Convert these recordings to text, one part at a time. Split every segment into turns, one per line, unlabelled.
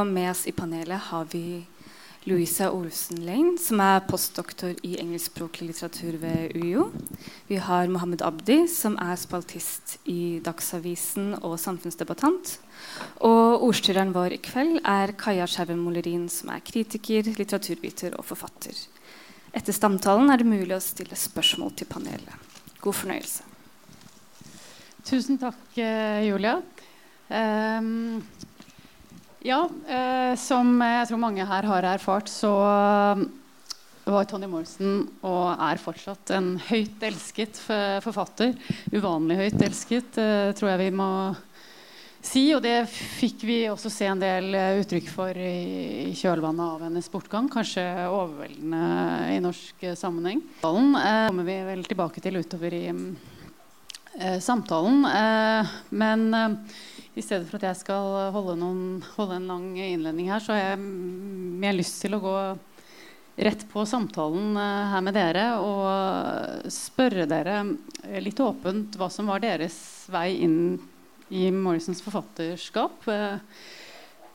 Og med oss i panelet har vi Louisa Olsen Lane, som er postdoktor i engelskspråklig litteratur ved UiO. Vi har Mohammed Abdi, som er spaltist i Dagsavisen og samfunnsdebattant. Og ordstyreren vår i kveld er Kaja Skjerven Molerin, som er kritiker, litteraturviter og forfatter. Etter stamtalen er det mulig å stille spørsmål til panelet. God fornøyelse.
Tusen takk, eh, Julia. Um, ja, eh, som jeg tror mange her har erfart, så eh, var Tony Morrison og er fortsatt en høyt elsket forfatter. Uvanlig høyt elsket, eh, tror jeg vi må si. Og det fikk vi også se en del eh, uttrykk for i, kjølvannet av hennes bortgang. Kanskje overveldende i norsk eh, sammenheng. Den eh, kommer vi vel tilbake til utover i samtalen. men i stedet for at jeg skal holde, noen, holde en lang innledning her, så har jeg mer lyst til å gå rett på samtalen uh, her med dere og spørre dere litt åpent hva som var deres vei inn i Morrisons forfatterskap. Uh,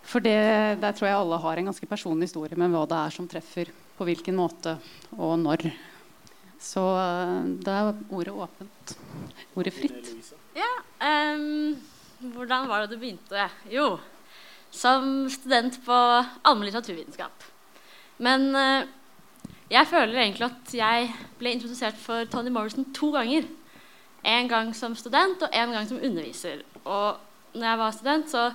for det, der tror jeg alle har en ganske personlig historie med hva det er som treffer på hvilken måte og når. Så da er ordet åpent. Ordet fritt.
Ja, um hvordan var det du begynte? Jo, som student på allmenn litteraturvitenskap. Men eh, jeg føler egentlig at jeg ble introdusert for Tony Morrison to ganger. En gang som student og en gang som underviser. Og når jeg var student, så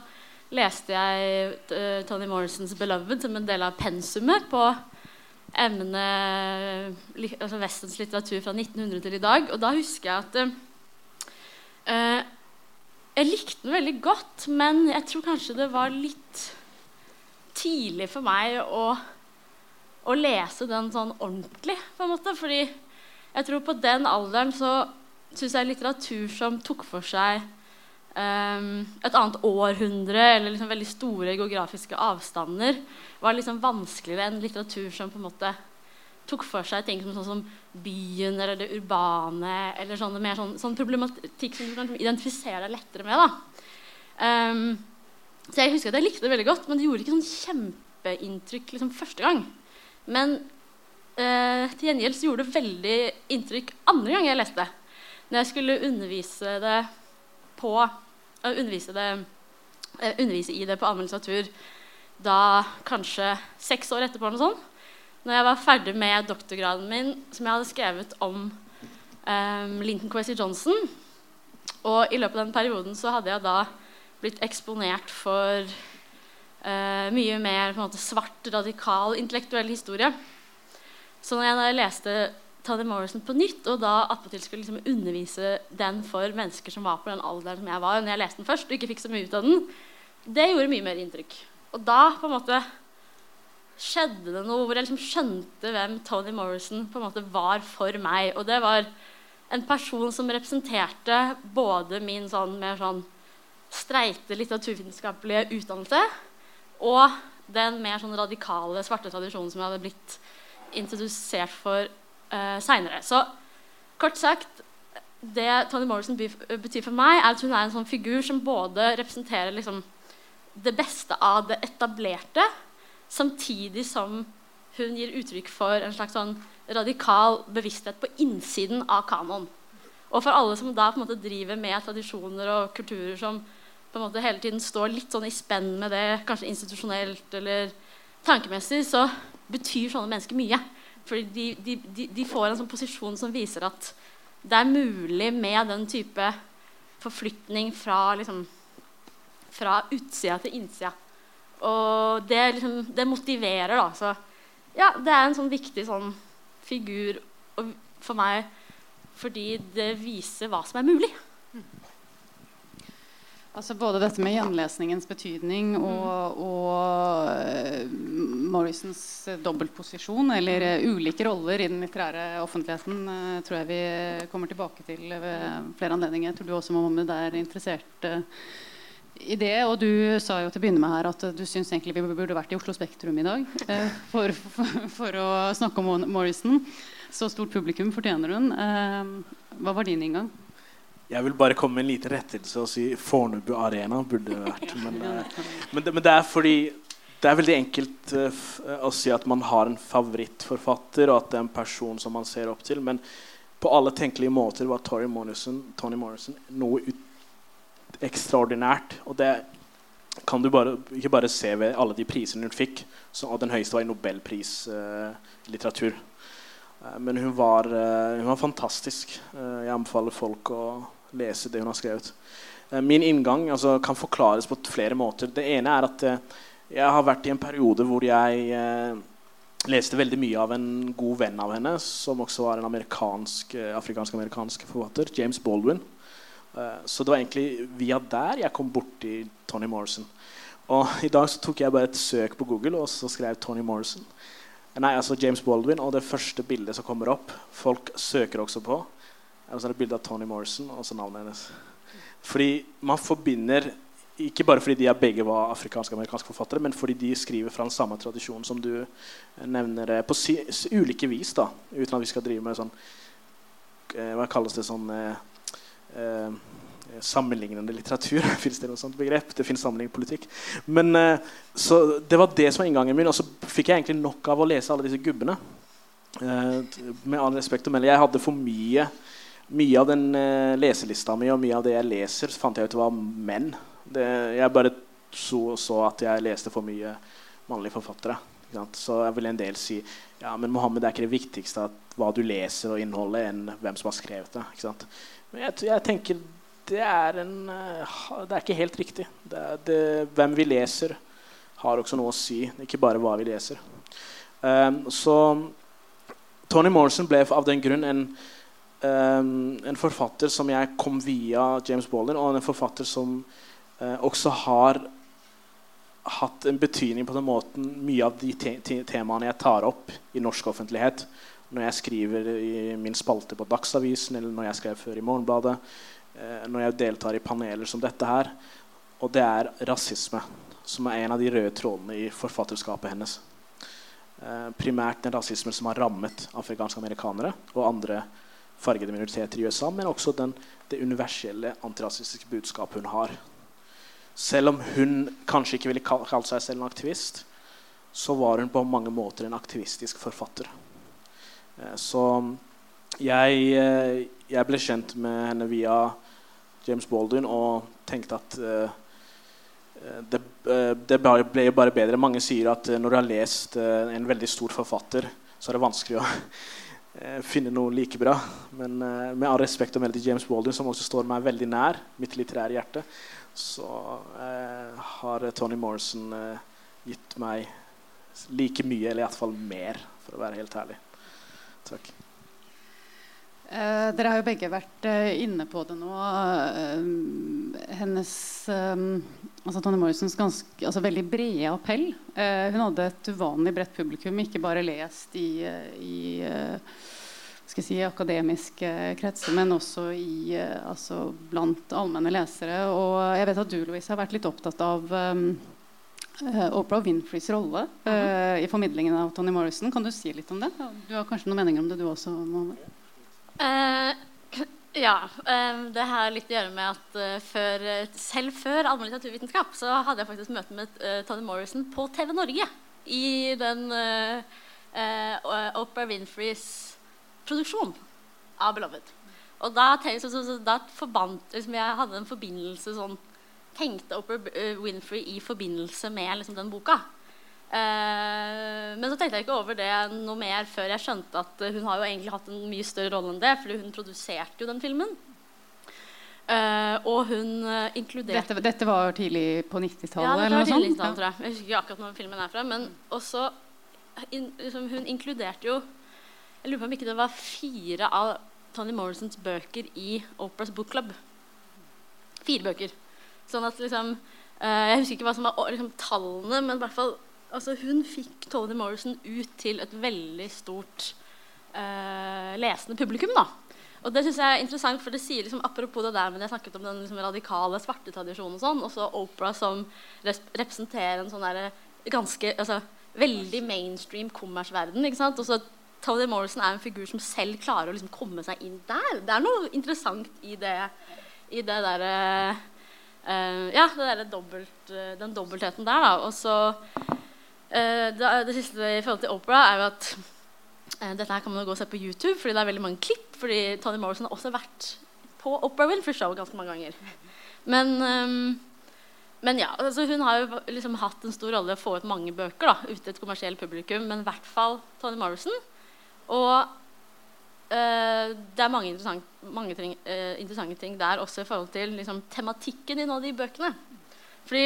leste jeg uh, Tony Morrisons 'Beloved' som en del av pensumet på emnet altså Vestens litteratur fra 1900 til i dag. Og da husker jeg at uh, jeg likte den veldig godt, men jeg tror kanskje det var litt tidlig for meg å, å lese den sånn ordentlig. på en måte, fordi jeg tror på den alderen så syns jeg litteratur som tok for seg um, et annet århundre eller liksom veldig store geografiske avstander, var liksom vanskeligere enn litteratur som på en måte tok for seg ting som, sånn som byen eller det urbane. Eller sånne, mer sånn, sånn problematikk som du kan identifisere deg lettere med. Um, så jeg husker at jeg likte det veldig godt, men det gjorde ikke sånn kjempeinntrykk liksom, første gang. Men uh, til gjengjeld så gjorde det veldig inntrykk andre gang jeg leste. det. Når jeg skulle undervise det på uh, undervise, det, uh, undervise i det på anmeldelse av tur da kanskje seks år etterpå. eller noe sånt når jeg var ferdig med doktorgraden min, som jeg hadde skrevet om um, Linton Kwesi Johnson Og i løpet av den perioden så hadde jeg da blitt eksponert for uh, mye mer måte, svart, radikal, intellektuell historie. Så når jeg, når leste Tony Morrison på nytt, og da attpåtil skulle liksom undervise den for mennesker som var på den alderen som jeg var når jeg leste den først, og ikke fikk så mye ut av den, det gjorde mye mer inntrykk. Og da på en måte skjedde det noe hvor jeg liksom skjønte hvem Tony Morrison på en måte var for meg. Og det var en person som representerte både min sånn mer sånn streite litteraturvitenskapelige utdannelse og den mer sånn radikale svarte tradisjonen som jeg hadde blitt introdusert for uh, seinere. Så kort sagt det Tony Morrison betyr for meg, er at hun er en sånn figur som både representerer liksom, det beste av det etablerte, Samtidig som hun gir uttrykk for en slags sånn radikal bevissthet på innsiden av kanon. Og for alle som da på en måte driver med tradisjoner og kulturer som på en måte hele tiden står litt sånn i spenn med det, kanskje institusjonelt eller tankemessig, så betyr sånne mennesker mye. Fordi de, de, de, de får en sånn posisjon som viser at det er mulig med den type forflytning fra, liksom, fra utsida til innsida. Og det, liksom, det motiverer, da. Så ja, det er en sånn viktig sånn figur for meg fordi det viser hva som er mulig.
Altså Både dette med gjenlesningens betydning og, og uh, Morrisons dobbeltposisjon, eller uh, ulike roller i den litterære offentligheten, uh, tror jeg vi kommer tilbake til ved flere anledninger. Jeg tror du også Mohammed, er interessert i det, og du sa jo til å begynne med her at du syns egentlig vi burde vært i Oslo Spektrum i dag eh, for, for, for, å snakke om Morrison. Så stort publikum fortjener hun. Eh, hva var din inngang?
Jeg vil bare komme med en liten rettelse og si Fornebu Arena burde det vært. Men, eh, men, det, men, det, er fordi det er veldig enkelt å si at man har en favorittforfatter, og at det er en person som man ser opp til. Men på alle tenkelige måter var Tony Morrison, Tony Morrison noe ut ekstraordinært. Og det kan du bare, ikke bare se ved alle de prisene hun fikk. Så, den høyeste var i Nobelpris uh, litteratur. Men hun var, hun var fantastisk. jeg anbefaler folk å lese det hun har skrevet. min inngang altså, kan forklares på flere måter. Det ene er at jeg har vært i en periode hvor jeg eh, leste veldig mye av en god venn av henne, som også var en amerikansk, eh, afrikansk-amerikansk forfatter, James Baldwin. Eh, så det var egentlig via der jeg kom borti Tony Morrison. Og I dag så tok jeg bare et søk på Google og så skrev Tony Morrison. Nei, altså James Baldwin, og det første bildet som kommer opp Folk søker også på. er et bilde av Tony Morrison og så navnet hennes. Fordi man forbinder ikke bare fordi de begge var afrikanske amerikanske forfattere, men fordi de skriver fra den samme tradisjonen som du nevner på si, ulike vis. da, Uten at vi skal drive med sånn eh, Hva kalles det sånn eh, eh, Sammenlignende litteratur. Fins det noe sånt begrep? Det fins sammenlignende politikk. Men, eh, så Det var det som var inngangen min. Og så fikk jeg egentlig nok av å lese alle disse gubbene. Eh, med all respekt å melde. Jeg hadde for mye mye av den uh, leselista mi og mye av det jeg leser, fant jeg ut var menn. Det, jeg bare så, så, at jeg leste for mye mannlige forfattere. Så jeg vil en del si ja, men Mohammed er ikke det viktigste hva du leser og innholdet, enn hvem som har skrevet det. Jeg, jeg, tenker det er, en, eh, det er ikke helt riktig. Det, det, hvem vi leser, har også noe å si, ikke bare hva vi leser. Um, så Tony Morrison ble av den grunn en, um, en forfatter som jeg kom via James Baldwin, og en forfatter som uh, også har hatt en betydning på den måten mye av de te te temaene jeg tar opp i norsk offentlighet når jeg skriver i min spalte på Dagsavisen eller når jeg skrev før i Morgenbladet, eh, når jeg deltar i paneler som dette her. Og det er rasisme, som er en av de røde trådene i forfatterskapet hennes. Eh, primært den rasismen som har rammet afrikanske amerikanere og andre fargede minoriteter i USA, men også den, det universelle antirasistiske budskapet hun har. Selv om hun kanskje ikke ville kalt seg selv en aktivist, så var hun på mange måter en aktivistisk forfatter. Eh, så jeg, eh, jeg ble kjent med henne via James Baldwin og tenkte at uh, det, det, ble jo bare bedre. Mange sier at når du har lest en veldig stor forfatter, så er det vanskelig å finne noe like bra. Men med all respekt å melde til James Baldwin, som også står meg veldig nær, mitt litterære hjerte, så eh, har Tony Morrison eh, gitt meg like mye, eller iallfall mer, for å være helt ærlig. Takk.
Eh, dere har jo begge vært eh, inne på det nå. Eh, hennes altså Tonje Morrisons ganske, altså veldig brede appell. hun hadde et uvanlig bredt publikum, ikke bare lest i, i skal si, akademiske kretser, men også i, altså blant allmenne lesere. Og jeg vet at du Louise, har vært litt opptatt av Oprah Winfreys rolle uh, i formidlingen av Tony Morrison. Kan du si litt om det? Du har kanskje noen meninger om det, du også?
Uh, ja. Um, det har litt å gjøre med at uh, før, selv før allmenn litteraturvitenskap så hadde jeg faktisk møte med Tony Morrison på TV Norge. I den Oprah Winfreys produksjon av 'Beloved'. Og da, tenkte, så, så, da forbandt liksom, Jeg hadde en forbindelse sånn Tenkte Oprah eh, Winfrey i forbindelse med liksom, den boka. Uh, men så tenkte jeg ikke over det noe mer før jeg skjønte at hun har jo egentlig hatt en mye større rolle enn det, fordi hun produserte jo den filmen. Uh, og hun uh, inkluderte
dette, dette, var tidlig på 90-tallet?
Ja, det var tidlig 90 tror jeg. Jeg husker ikke akkurat når filmen er fra. Men også in, liksom, Hun inkluderte jo jeg lurer på om ikke det var fire av Tony Morrisons bøker i Operas Book Club. Fire bøker. Sånn at liksom uh, Jeg husker ikke hva som var liksom, tallene, men i hvert fall altså, hun fikk Tony Morrison ut til et veldig stort uh, lesende publikum. da. Og det synes jeg er interessant, for det sier liksom, Apropos det der men jeg snakket om den liksom, radikale svarte tradisjonen, og sånn, og så Opera som representerer en sånn derre ganske altså, veldig mainstream kommersverden. ikke sant? Og så Tony Morrison er en figur som selv klarer å liksom komme seg inn der. Det er noe interessant i det, i det derre uh, Ja, det der dobbelt, uh, den dobbeltheten der. Da. Og så Eh, det, det siste i forhold til Opera er jo at eh, dette her kan man jo gå og se på YouTube, fordi det er veldig mange klipp. Fordi Tony Morrison har også vært på Opera Winfrey Show ganske mange ganger. Men, ehm, men ja, altså hun har jo liksom hatt en stor rolle i å få ut mange bøker da, ute til et kommersielt publikum, men i hvert fall Tony Morrison. Og eh, det er mange, interessant, mange ting, eh, interessante ting der også i forhold til liksom, tematikken i noen av de bøkene. Fordi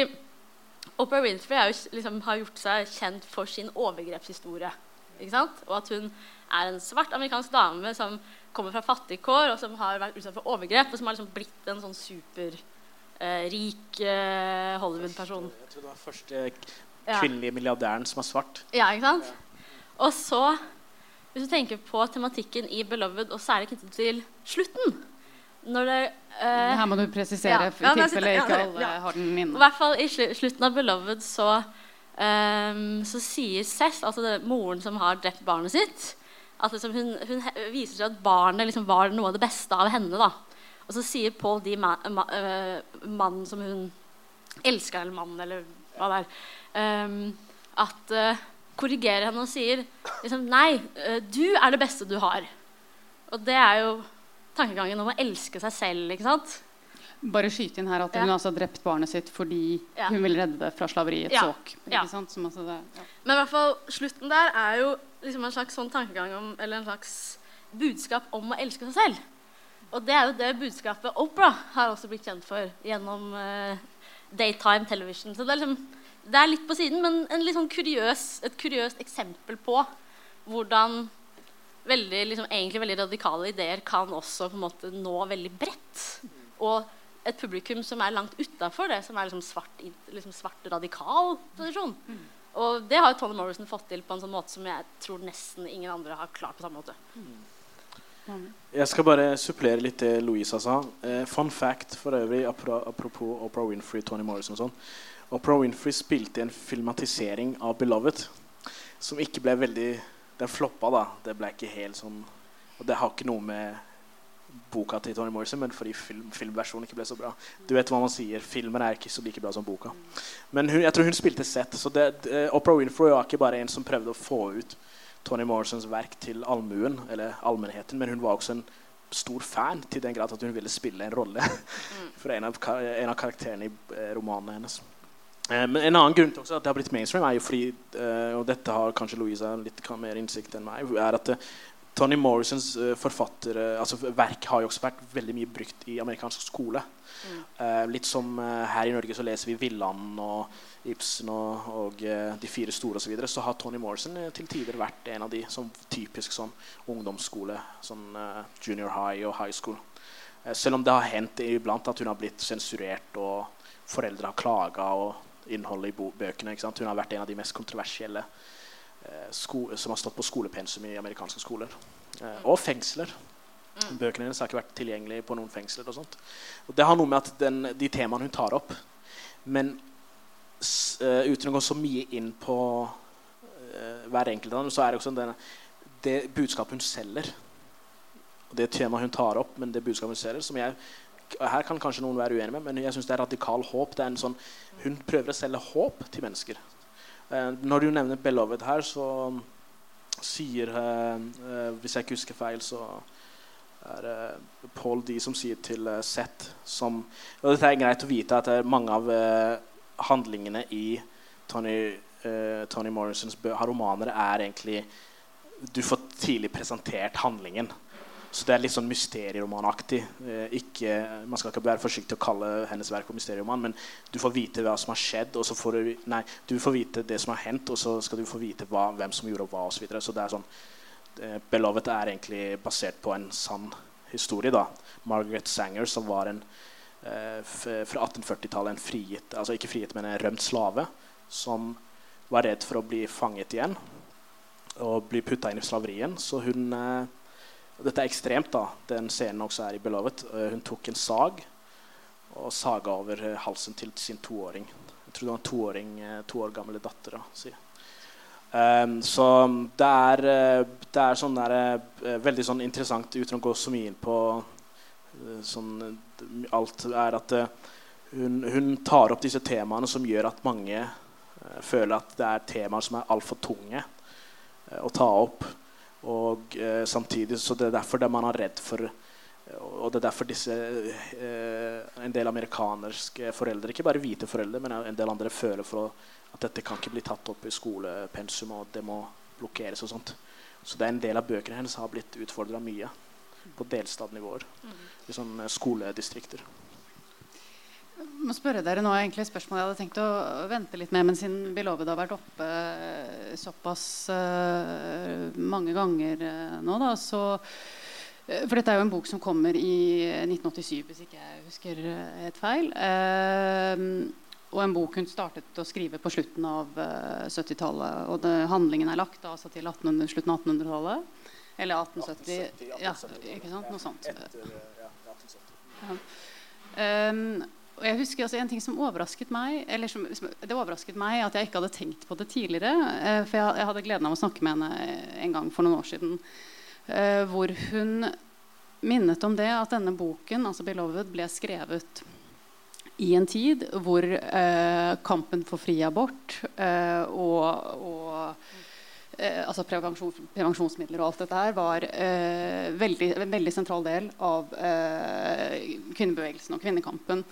Oprah Winfrey jo, liksom, har gjort seg kjent for sin overgrepshistorie. Og at hun er en svart amerikansk dame som kommer fra fattigkår, og som har vært utsatt for overgrep, og som har liksom blitt en sånn superrik eh, eh, Hollywood-person.
Jeg tror det var første kvinnelige milliardæren som er svart.
Ja, ikke sant? Og så, hvis du tenker på tematikken i 'Beloved', og særlig knyttet til slutten når det, eh,
Her må du presisere,
ja.
i
Ja,
tilfelle
ja,
ikke alle har den
I hvert fall i slu slutten av 'Beloved' så, um, så sier Seth, altså det, moren som har drept barnet sitt at liksom hun, hun viser seg at barnet liksom var noe av det beste av henne. da. Og så sier Paul de Ma ma øh, mannen som hun elsker, eller mannen, eller hva det er, um, at øh, korrigerer henne og sier liksom, Nei, øh, du er det beste du har. Og det er jo tankegangen om å elske seg selv. ikke sant?
Bare skyte inn her at
Ja.
hun altså har drept barnet sitt fordi
Ja.
hun vil redde det fra slaveriets
Ja.
såk.
Ja.
Sant? Som altså det, ja.
Men i hvert fall slutten der er jo liksom en slags sånn tankegang om, eller en slags budskap om å elske seg selv. Og det er jo det budskapet Opera har også blitt kjent for gjennom uh, daytime television. Så det er, liksom, det er litt på siden, men sånn kuriøs, et kuriøst eksempel på hvordan veldig, liksom, egentlig veldig radikale ideer kan også måte nå veldig bredt. Og et publikum som er langt utafor det, som er liksom svart, liksom svart radikal tradisjon. Og det har jo Tony Morrison fått til på en sånn måte som jeg tror nesten ingen andre har klart på samme måte.
Jeg skal bare supplere litt det Louisa sa. Eh, fun fact for øvrig, apropos Oprah Winfrey, Tony Morrison og sånn. Oprah Winfrey spilte i en filmatisering av 'Beloved' som ikke ble veldig Den floppa, da. Det ble ikke helt sånn Og det har ikke noe med boka til Tony Morrison, men fordi film, filmversjonen ikke ble så bra. Du vet hva man sier, Filmen er ikke så like bra som boka. Men hun, jeg tror hun spilte sett. Så det, det, Oprah Winfrey var ikke bare en som prøvde å få ut Tony Morrisons verk til allmuen, eller allmennheten, men hun var også en stor fan til den grad at hun ville spille en rolle for en av, en av karakterene i eh, romanene hennes. Eh, men en annen grunn til også at det har blitt mainstream, er jo fordi eh, og dette har kanskje Louisa litt mer innsikt enn meg, er at eh, Tony Morrisons forfatter, altså verk har jo også vært veldig mye brukt i amerikansk skole. Mm. litt som her i Norge så leser vi Villand og Ibsen og, og De fire store osv. Så, videre, så har Tony Morrison til tider vært en av de som typisk sånn ungdomsskole, sånn junior high og high school. Selv om det har hendt iblant at hun har blitt sensurert og foreldre har klaga og innholdet i bøkene. Hun har vært en av de mest kontroversielle eh, som har stått på skolepensum i amerikanske skoler. Eh, og fengsler. Bøkene hennes har ikke vært tilgjengelige på noen fengsler. og sånt. Og Det har noe med at den, de temaene hun tar opp Men s, uh, uten å gå så mye inn på uh, hver enkelt av dem, så er det også den, det budskapet hun selger. Og det temaet hun tar opp, men det budskapet hun selger, som jeg her kan kanskje noen være uenig med, men jeg syns det er radikal håp. Det er en sånn, hun prøver å selge håp til mennesker. Eh, når du nevner 'Beloved' her, så sier eh, eh, Hvis jeg ikke husker feil, så er det Paul D som sier til eh, Seth som Og dette er greit å vite at eh, mange av eh, handlingene i Tony, eh, Tony Morrisons romaner er egentlig Du får tidlig presentert handlingen. Så det er litt sånn mysterieromanaktig. Eh, ikke, man skal ikke være forsiktig å kalle hennes verk for mysterieroman, men du får vite hva som har skjedd, og så får du Nei, du får vite det som har hendt, og så skal du få vite hva, hvem som gjorde hva, osv. Så, videre. så det er sånn eh, 'Beloved' er egentlig basert på en sann historie. da Margaret Sanger, som var en eh, fra 1840-tallet en frigitt, altså ikke frigitt, men en rømt slave, som var redd for å bli fanget igjen og bli putta inn i slaverien. Så hun eh, Dette er ekstremt, da. Den scenen også er i 'Beloved'. Eh, hun tok en sag og saga over eh, halsen til sin toåring. Jeg tror det var en toåring, eh, to år gamle datter. Da, si. Um, så det er, det er sånn der, veldig sånn interessant, uten å gå så mye inn på sånn, alt, er at hun, hun tar opp disse temaene som gjør at mange føler at det er temaer som er altfor tunge å ta opp. Og eh, samtidig så det er derfor det man er redd for og det er derfor disse eh, en del amerikanske foreldre, ikke bare hvite foreldre, men en del andre føler for at dette kan ikke bli tatt opp i skolepensum, og det må blokkeres og sånt. Så det er en del av bøkene hennes har blitt utfordra mye på delstatnivåer. Mm. I sånne skoledistrikter.
Må spørre dere nå egentlig et spørsmål jeg hadde tenkt å vente litt med, men siden Beloved har vært oppe eh, såpass uh, mange ganger uh, nå, da, så For dette er jo en bok som kommer i 1987, hvis ikke jeg husker et feil. og en bok hun startet å skrive på slutten av 70-tallet. Og det, handlingen er lagt altså til 1800, slutten av 1800-tallet. Eller 1870. 1870 ja, ikke sant? Noe sånt. Etter, ja, 1870. Ja. Um, og jeg husker altså En ting som overrasket meg eller som, Det overrasket meg at jeg ikke hadde tenkt på det tidligere. Eh, for jeg, jeg, hadde gleden av å snakke med henne en gang for noen år siden. Eh, hvor hun minnet om det at denne boken, altså 'Beloved', ble skrevet i en tid hvor eh, kampen for fri abort eh, og, og eh, altså prevensjon, prevensjonsmidler og alt dette her var eh, veldig, en veldig sentral del av kvinnebevegelsen og kvinnekampen.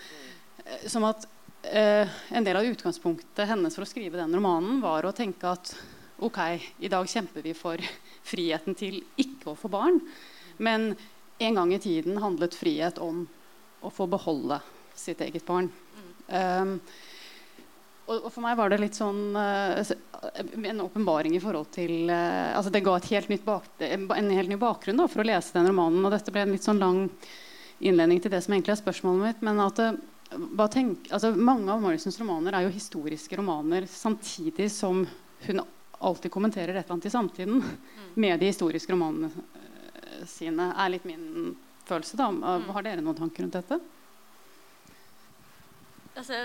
Eh, som at eh, en del av utgangspunktet hennes for å skrive den romanen var å tenke at ok, i dag kjemper vi for friheten til ikke å få barn. Men en gang i tiden handlet frihet om å få beholde sitt eget barn. Um, og, for meg var det litt sånn uh, en åpenbaring i forhold til uh, altså Det ga helt bak, en helt ny bakgrunn da, for å lese den romanen. Og dette ble en litt sånn lang innledning til det som egentlig er spørsmålet mitt. Men at uh, tenk, altså, mange av Morrisons romaner er jo historiske romaner samtidig som hun alltid kommenterer et eller annet i samtiden mm. med de historiske romanene sine. er litt min følelse. da. Har dere noen tanker rundt dette?
Altså,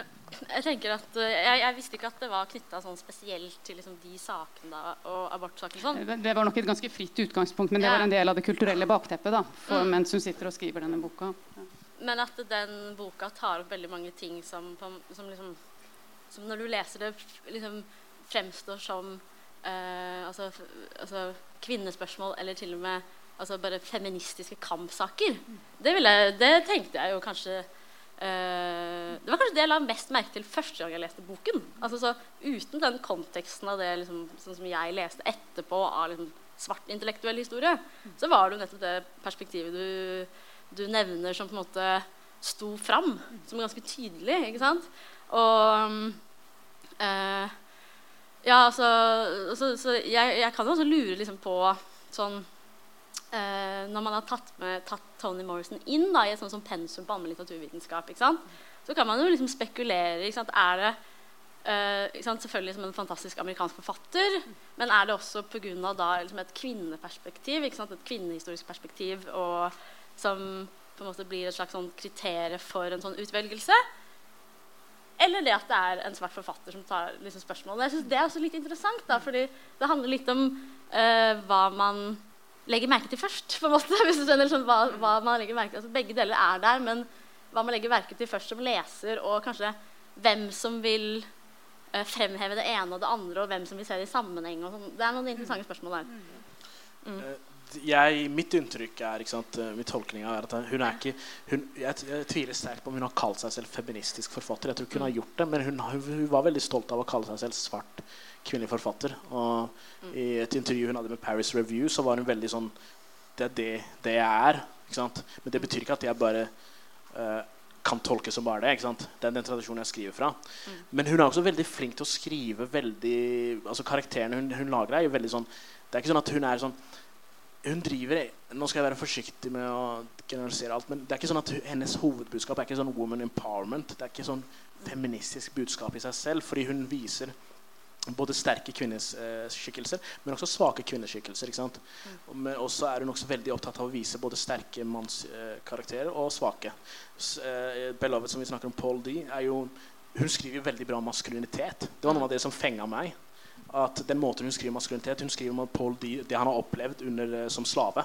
jeg tenker at uh, jeg, jeg, visste ikke at det var knytta sånn spesielt til liksom, de sakene da, og abortsaken. Sånn.
Det, det, var nok et ganske fritt utgangspunkt, men det var en del av det kulturelle bakteppet da, for, mm. mens hun sitter og skriver denne boka. Ja.
Men at den boka tar opp veldig mange ting som, som, liksom, som når du leser det, liksom fremstår som eh, altså, altså, kvinnespørsmål eller til og med altså bare feministiske kampsaker. Det, ville, det tenkte jeg jo kanskje eh, Det var kanskje det jeg la mest merke til første gang jeg leste boken. Altså, så, uten den konteksten av det liksom, sånn som jeg leste etterpå av liksom, svart intellektuell historie, så var det jo nettopp det perspektivet du du nevner som på en måte sto fram som ganske tydelig. ikke sant? Og eh, Ja, altså, altså så jeg, jeg, kan jo også lure liksom på sånn eh, Når man har tatt, med, tatt, Tony Morrison inn da, i et sånt som pensum på allmenn litteraturvitenskap, så kan man jo liksom spekulere. Er det Uh, selvfølgelig som en fantastisk amerikansk forfatter, men er det også pga. Liksom et kvinneperspektiv, et kvinnehistorisk perspektiv og som på en måte blir et slags sånn kriterium for en sånn utvelgelse. Eller det at det er en svart forfatter som tar liksom spørsmålene. Jeg synes Det er også litt interessant, da, fordi det handler litt om uh, hva man legger merke til først. på en måte, hvis du skjønner sånn, hva, hva, man legger merke til. Altså, begge deler er der, men hva man legger merke til først som leser, og kanskje hvem som vil uh, fremheve det ene og det andre, og hvem som vil se det i sammenheng. Sånn. det er noen interessante spørsmål der.
Mm. Jeg, mitt inntrykk er ikke sant, mitt tolkning er at hun er ikke hun, jeg, jeg, tviler sterkt på om hun har kalt seg selv feministisk forfatter. Jeg tror ikke hun har gjort det, men hun, hun, var veldig stolt av å kalle seg selv svart kvinnelig forfatter. Og I et intervju hun hadde med Paris Review, så var hun veldig sånn Det er det, det jeg er. Ikke sant? Men det betyr ikke at jeg bare uh, kan tolke som bare det. Ikke sant? Det er den tradisjonen jeg skriver fra. Men hun er også veldig flink til å skrive veldig Altså Karakterene hun, hun lager, er jo veldig sånn Det er ikke sånn at hun er sånn hun driver Nå skal jeg være forsiktig med å generalisere alt, men det er ikke sånn at hennes hovedbudskap er ikke sånn woman empowerment. Det er ikke sånn feministisk budskap i seg selv, fordi hun viser både sterke kvinneskikkelser, men også svake kvinneskikkelser. ikke sant? Mm. Men også er hun også veldig opptatt av å vise både sterke mannskarakterer og svake. Uh, Beloved, som vi snakker om, Paul D, er jo hun skriver veldig bra maskulinitet. Det var noe av det som fenga meg at den måten hun skriver maskulinitet Hun skriver om Paul D, det han har opplevd under, eh, som slave.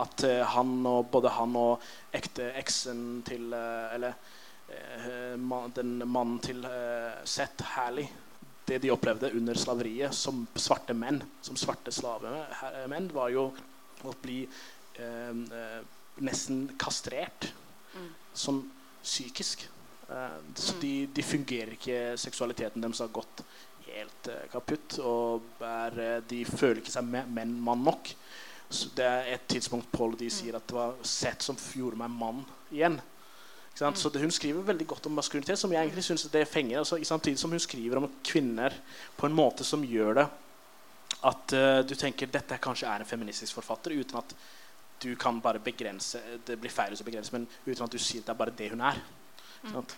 At uh, han og, både han og ekte eksen til uh, Eller den mannen til Seth Halley det de opplevde under slaveriet som svarte menn, som svarte slavemenn, var jo å bli eh, eh, nesten kastrert
Mm.
sånn psykisk. Eh, så de, de fungerer ikke Seksualiteten deres har gått helt eh, kaputt. Og er, eh, de føler ikke seg me- menn mann nok. Så det er et tidspunkt Paul de sier at det var sett som gjorde meg mann igjen. Så det, Hun skriver veldig godt om maskulinitet, som jeg egentlig synes det fenger. Altså, samtidig som hun skriver om kvinner på en måte som gjør det at uh, du tenker dette kanskje er en feministisk forfatter, uten at du kan bare begrense Det blir feil å begrense, men uten at du sier at det er bare det hun er. Sant?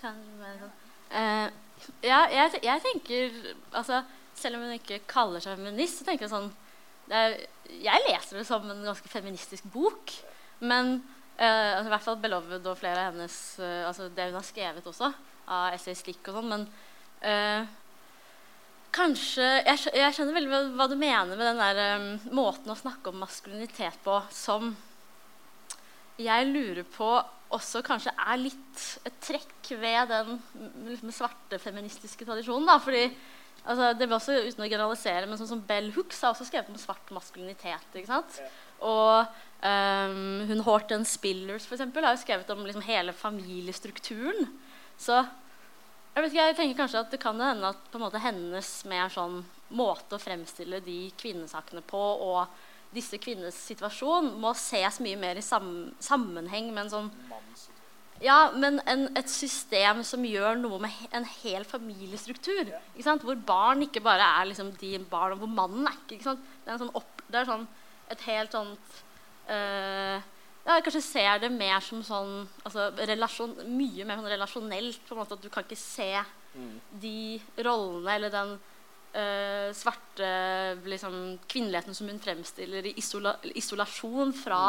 Kan men, uh, ja, jeg, jeg tenker altså, Selv om hun ikke kaller seg feminist, så tenker jeg sånn er, Jeg leser det som en ganske feministisk bok. Men uh, altså, i hvert fall 'Beloved' og flere av hennes uh, altså Det hun har skrevet også, av essay slikk og sånn. Men uh, kanskje jeg, jeg skjønner veldig hva, hva du mener med den der um, måten å snakke om maskulinitet på som jeg lurer på også kanskje er litt et trekk ved den liksom, svarte feministiske tradisjonen. Da. Fordi, altså, det var også Uten å generalisere, men sånn som Bell Hooks har også skrevet om svart maskulinitet. ikke sant? Og um, hun Horton Spillers for eksempel, har jo skrevet om liksom, hele familiestrukturen. Så jeg vet ikke, jeg tenker kanskje at det kan hende at på en måte hennes mer sånn måte å fremstille de kvinnesakene på og disse kvinnenes situasjon må ses mye mer i sam sammenheng med en sånn ja, men en, et system som gjør noe med en hel familiestruktur. Hvor barn ikke bare er liksom de barn, hvor mannen er ikke. ikke? Det er, en sånn opp, det er sånn et helt sånt øh, ja, Jeg kanskje ser det mer som sånn altså, relasjon, Mye mer sånn relasjonelt. på en måte At du kan ikke se de rollene eller den øh, svarte liksom, kvinneligheten som hun fremstiller i isola isolasjon fra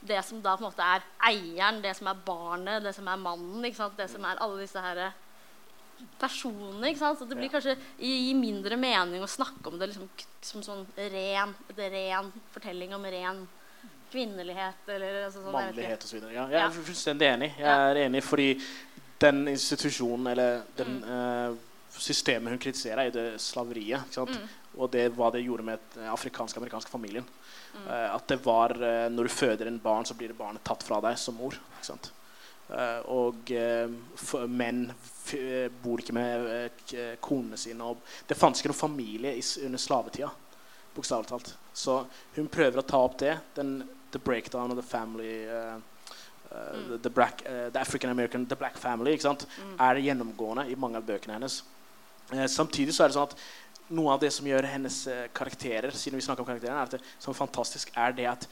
det som da på en måte er eieren, det som er barnet, det som er mannen. Det som er alle disse her personene. ikke sant? Så det blir kanskje gir mindre mening å snakke om det liksom, som sånn ren, ren fortelling om ren kvinnelighet. eller altså, sånn.
Mannlighet osv. Ja, jeg er
Ja.
fullstendig enig. Jeg
Ja.
er enig fordi den institusjonen, eller den
Mm.
eh, systemet hun kritiserer, er det slaveriet.
Mm.
Og det, hva det gjorde med den afrikansk-amerikanske familien.
Mm.
Eh, at det var eh, Når du føder en barn, så blir det barnet tatt fra deg som mor. Ikke sant? Eh, og eh, menn eh, bor ikke med eh, konene sine. Og det fantes ikke noen familie i, under slavetida. Bokstavelig talt. Så hun prøver å ta opp det. Den, the breakdown of the family eh, eh,
Mm.
the, the, black, uh, the African American, the black family?
Mm.
er gjennomgående i mange av bøkene hennes. Eh, samtidig så er det sånn at noe av det som gjør hennes eh, karakterer siden vi om karakterer, er at det, som fantastisk, er det at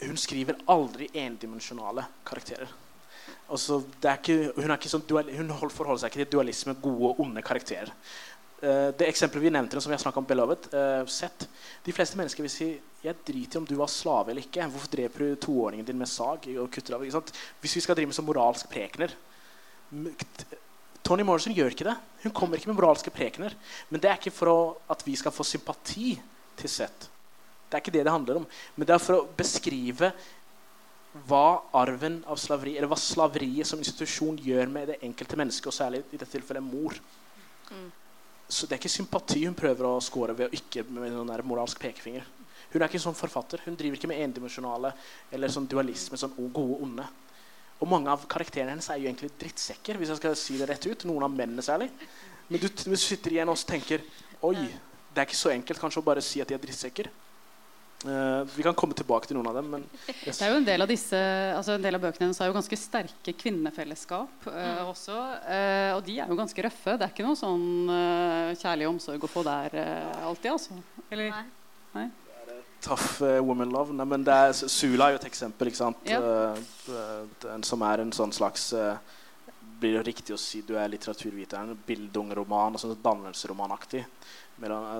hun skriver aldri endimensjonale karakterer. Altså, ikke, hun, sånn dual, hun forholder seg ikke til dualisme, gode og onde karakterer. Uh, det eksempelet vi nevnte, som vi har om Beloved, uh, sett. De fleste mennesker vil si jeg driter i om du var slave eller ikke. Hvorfor dreper du toåringen din med sag? og kutter av? Hvis vi skal drive med sånn moralsk prekener Toni Morrison gjør ikke det. Hun kommer ikke med moralske prekener. Men det er ikke for at vi skal få sympati til Seth. Det er ikke det det handler om. Men det er for å beskrive hva arven av slaveri, eller hva slaveriet som institusjon gjør med det enkelte mennesket, og særlig i dette tilfellet mor.
Mm.
Så det er ikke sympati hun prøver å score ved å ikke med noen der moralsk pekefinger. Hun er ikke en sånn forfatter. Hun driver ikke med endimensjonale eller sånn dualisme, sånn gode og onde. Og mange av karakterene hennes er jo egentlig drittsekker, hvis jeg skal si det rett ut. Noen av mennene særlig. Men du, du sitter igjen og tenker Oi, det er ikke så enkelt kanskje å bare si at de er drittsekker. Uh, vi kan komme tilbake til noen av dem, men yes.
Det er jo En del av disse, altså en del av bøkene hennes har jo ganske sterke kvinnefellesskap eh, også. Uh, og de er jo ganske røffe. Det er ikke noe sånn kjærlig omsorg å få der alltid, altså. Eller,
Nei.
Tough eh, woman love. Nei, men det er, Sula er jo et eksempel, ikke sant?
Ja.
Eh, eh, den som er en sånn slags Blir det riktig å si du er litteraturviteren? Bildungroman, altså dannelsesromanaktig.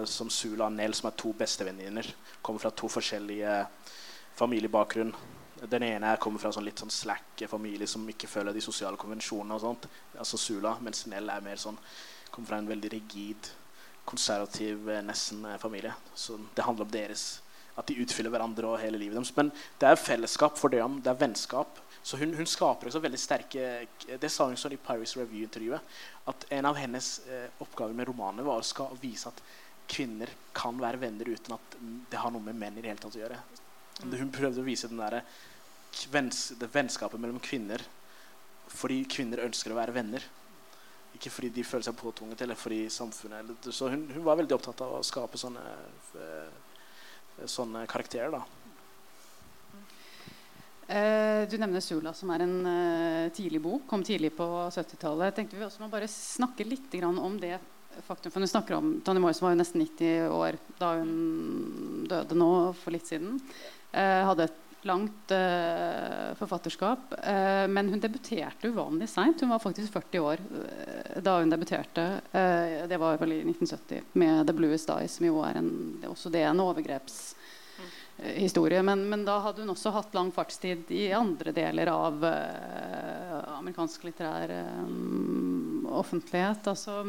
Som Sula og Nell, som er to bestevenninner. Kommer fra to forskjellige familiebakgrunn. Den ene er- kommer fra sånn litt sånn slack familie som ikke følger de sosiale konvensjonene. og sånt, altså Sula, Mens Nell er mer sånn kommer fra en veldig rigid, konservativ, nesten familie. Så det handler om deres at de utfyller hverandre og hele livet deres. Men det er fellesskap for dem. Det er vennskap. Så hun, hun skaper også veldig sterke Det sa hun sånn i Paris Review-intervjuet. At en av hennes eh, oppgaver med romanene var å vise at kvinner kan være venner uten at det har noe med menn i det hele tatt å gjøre. Hun prøvde å vise den der, vens, det vennskapet mellom kvinner fordi kvinner ønsker å være venner. Ikke fordi de føler seg påtvunget eller fordi samfunnet eller, Så hun, hun, var veldig opptatt av å skape sånne, eh, sånne karakterer. da
Eh, du nevner 'Sula', som er en uh, tidlig bok. Kom tidlig på 70-tallet. tenkte vi også må bare snakke litt om det faktum. For du snakker om Tony Morrison var jo nesten 90 år da hun døde nå for litt siden. Uh, hadde et langt uh, forfatterskap. men hun debuterte uvanlig seint. Hun var faktisk 40 år da hun debuterte. det var vel i 1970 med 'The Bluest Eye', som jo er en, også det en overgreps historie. Men, men, da hadde hun også hatt lang fartstid i andre deler av uh, amerikansk litterær um, offentlighet. Altså,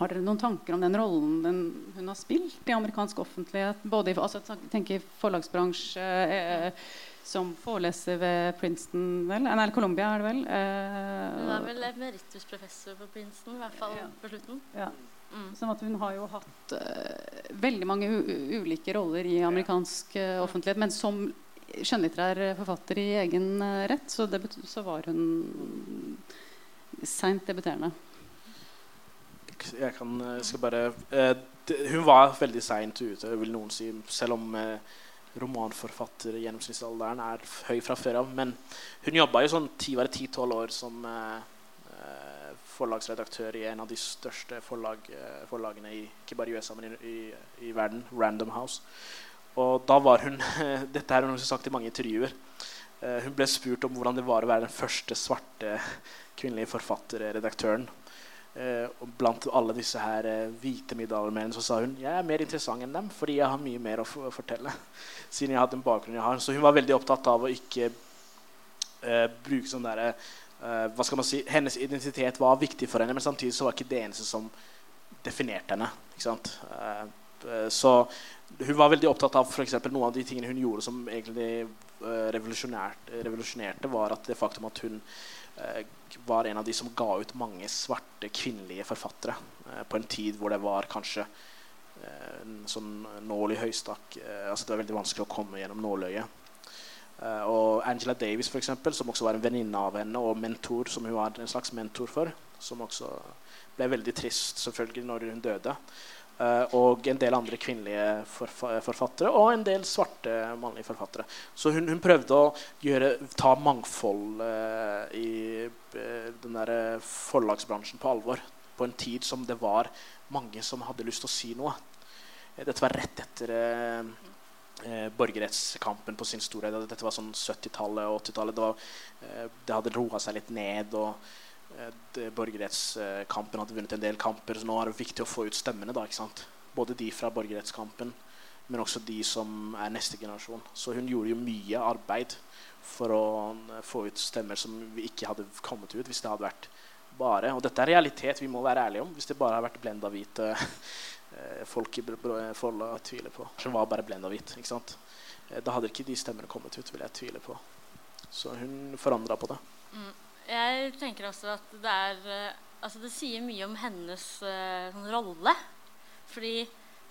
har dere noen tanker om den rollen den, hun har spilt i amerikansk offentlighet? Både i altså, tenker forlagsbransje, eh, som foreleser ved Princeton, vel? Nei, Columbia, er det vel?
Eh, hun er vel emeritusprofessor på Princeton, i hvert fall ja. på slutten.
Ja. Mm. Sånn at hun har jo hatt uh, veldig mange ulike roller i amerikansk uh, offentlighet. Men som skjønnlitterær forfatter i egen uh, rett så, så, var hun seint debuterende.
Jeg kan, skal bare det, Hun var veldig seint ute, vil noen si. Selv om romanforfatter gjennomsnittsalderen er høy fra før av. Men hun jobba jo sånn 10-12 år som forlagsredaktør i en av de største forlag, eh, forlagene i, ikke bare USA, men i, i, i, verden, Random House. Og da var hun Dette har hun sagt i mange intervjuer. Hun ble spurt om hvordan det var å være den første svarte kvinnelige forfatterredaktøren. Uh, blant alle disse her uh, hvite middelaldermennene så sa hun jeg er mer interessant enn dem fordi jeg har mye mer å, fortelle. siden jeg har den bakgrunnen jeg har. Så hun var veldig opptatt av å ikke bruke sånn derre hva skal man si, Hennes identitet var viktig for henne, men samtidig så var ikke det eneste som definerte henne. ikke sant? Så hun var veldig opptatt av for eksempel, noen av de tingene hun gjorde som egentlig revolusjonerte, var at det faktum at hun var en av de som ga ut mange svarte kvinnelige forfattere på en tid hvor det var kanskje en sånn nål i høystakk. altså Det var veldig vanskelig å komme gjennom nåløyet. Uh, og Angela Davis, for eksempel, som også var en venninne av henne, og mentor, som hun var en slags mentor for, som også ble veldig trist selvfølgelig når hun døde. Uh, og en del andre kvinnelige forfa forfattere og en del svarte mannlige forfattere. Så hun, hun prøvde å gjøre, ta mangfold uh, i den der forlagsbransjen på alvor på en tid som det var mange som hadde lyst til å si noe. Dette var rett etter eh, borgerrettskampen på sin storhet. Dette var sånn 70-tallet og 80-tallet. Det, eh, det, hadde roa seg litt ned. og eh, Borgerrettskampen hadde vunnet en del kamper. Så nå er det viktig å få ut stemmene. da, ikke sant? Både de fra borgerrettskampen, men også de som er neste generasjon. Så hun gjorde jo mye arbeid for å eh, få ut stemmer som vi ikke hadde kommet ut hvis det hadde vært bare Og dette er realitet vi må være ærlige om. Hvis det bare har vært blenda hvite Eh, folk i Folla tviler på. Som var bare blenda hvit. ikke sant? Eh, da hadde ikke de stemmene kommet ut, vil jeg tvile på. Så hun forandra på det.
Mm. Jeg tenker også at det er eh, Altså det sier mye om hennes uh, sånn rolle. Fordi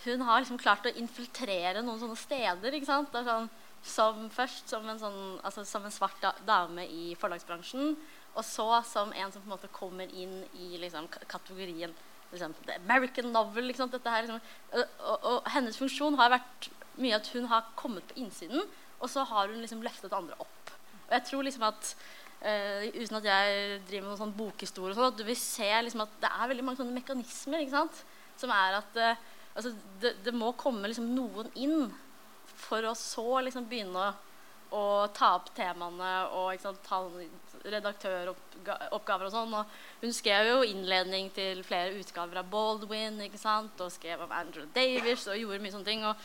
hun har liksom klart å infiltrere noen sånne steder. ikke sant? Sånn, som først som en, sånn, altså som en svart dame i forlagsbransjen. Og så som en som på en måte kommer inn i liksom, kategorien liksom, American novel. Liksom, her, liksom, og, og, hennes funksjon har vært mye at hun har kommet på innsiden, og så har hun liksom løftet andre opp. Og jeg tror liksom at uh, Uten at jeg driver med noen sånn bokhistorie, sånn, at du vil se liksom at det er veldig mange sånne mekanismer ikke sant? som er at uh, altså, det, det, må komme liksom noen inn for å så liksom begynne å, å ta opp temaene og sant, ta redaktøroppgaver og sånn. Og hun skrev jo innledning til flere utgaver av Baldwin ikke sant? og skrev om Andrew Davies og gjorde mye sånne ting. Og,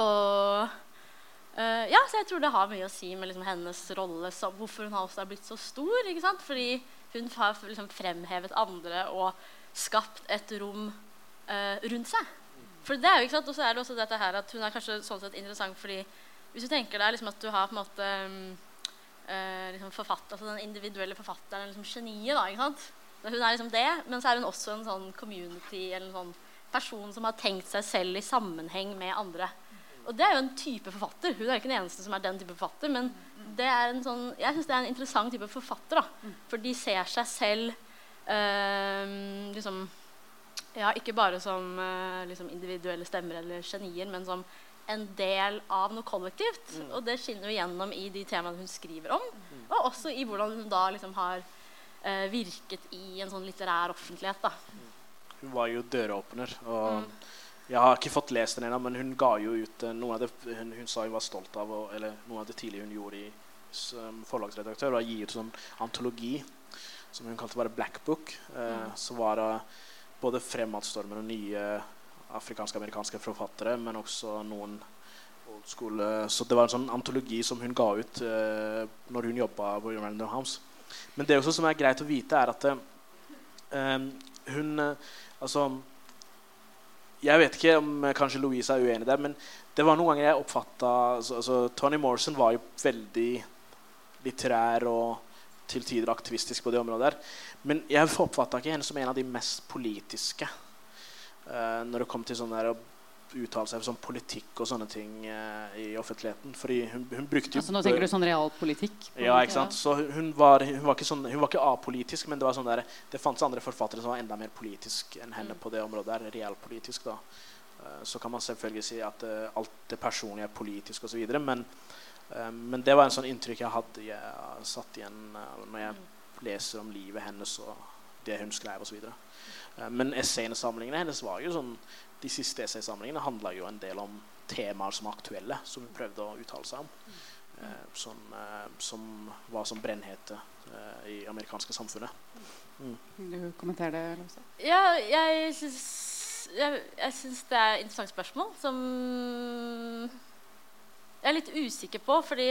og uh, ja, så jeg tror det har mye å si med liksom, hennes rolle, så, hvorfor hun også har blitt så stor. ikke sant? Fordi hun har liksom, fremhevet andre og skapt et rom uh, rundt seg. For det er jo ikke sant, Og så er det også dette her at hun er kanskje sånn sett interessant fordi hvis du tenker deg liksom at du har på en måte um, uh, liksom altså Den individuelle forfatteren er liksom geniet. da, ikke sant? Hun er liksom det, men så er hun også en sånn community eller en sånn person som har tenkt seg selv i sammenheng med andre. Og det er jo en type forfatter. Hun er ikke den eneste som er den type forfatter. Men det er en sånn, jeg syns det er en interessant type forfatter. da, For de ser seg selv øh, liksom ja, ikke bare som øh, liksom individuelle stemmer eller genier, men som en del av noe kollektivt. Mm. Og det skinner jo gjennom i de temaene hun skriver om, mm. og også i hvordan hun da liksom har øh, virket i en sånn litterær offentlighet. da.
Hun var jo døråpner. og mm. Jeg har ikke fått lest den ennå, men hun ga jo ut uh, noe av det hun, hun, sa hun var stolt av, og, eller noe av det tidlige hun gjorde i, som forlagsredaktør, var å gi ut sånn antologi som hun kalte bare Black Book. Eh, mm. Så var det både fremadstormer og nye afrikanske-amerikanske forfattere, men også noen old school Så det var en sånn antologi som hun ga ut eh, når hun jobba på Random House. Men det også som er greit å vite, er at eh, hun uh, Altså Jeg vet ikke om kanskje Louise er uenig der, men det var noen ganger jeg oppfatta altså, altså, Tony Morrison var jo veldig litterær og til tider aktivistisk på det området. der. Men jeg oppfatta ikke henne som en av de mest politiske uh, når det kom til sånn der å uttale seg om politikk og sånne ting eh, i offentligheten. Fordi hun, hun brukte jo
altså, Nå tenker du sånn realpolitikk?
Ja, ikke sant. Så hun var, hun var, ikke, sånn, hun var ikke apolitisk, men det var sånn der, det fantes andre forfattere som var enda mer politisk enn henne på det området der. Realpolitisk, da. Uh, så kan man selvfølgelig si at alt det personlige er politisk osv. Men uh, men det var en sånn inntrykk jeg hadde jeg satt igjen uh, når jeg leser om livet hennes og det hun skrev osv. Uh, men essayene samlingene hennes var jo sånn De siste essaysamlingene handla jo en del om temaer som er aktuelle, som hun prøvde å uttale seg om. Eh, som, eh, som var som brennhete eh, i amerikanske samfunnet.
Mm. Du kommenterer det, Lose?
Ja, jeg syns, jeg, jeg syns det er et interessant spørsmål som jeg er litt usikker på, fordi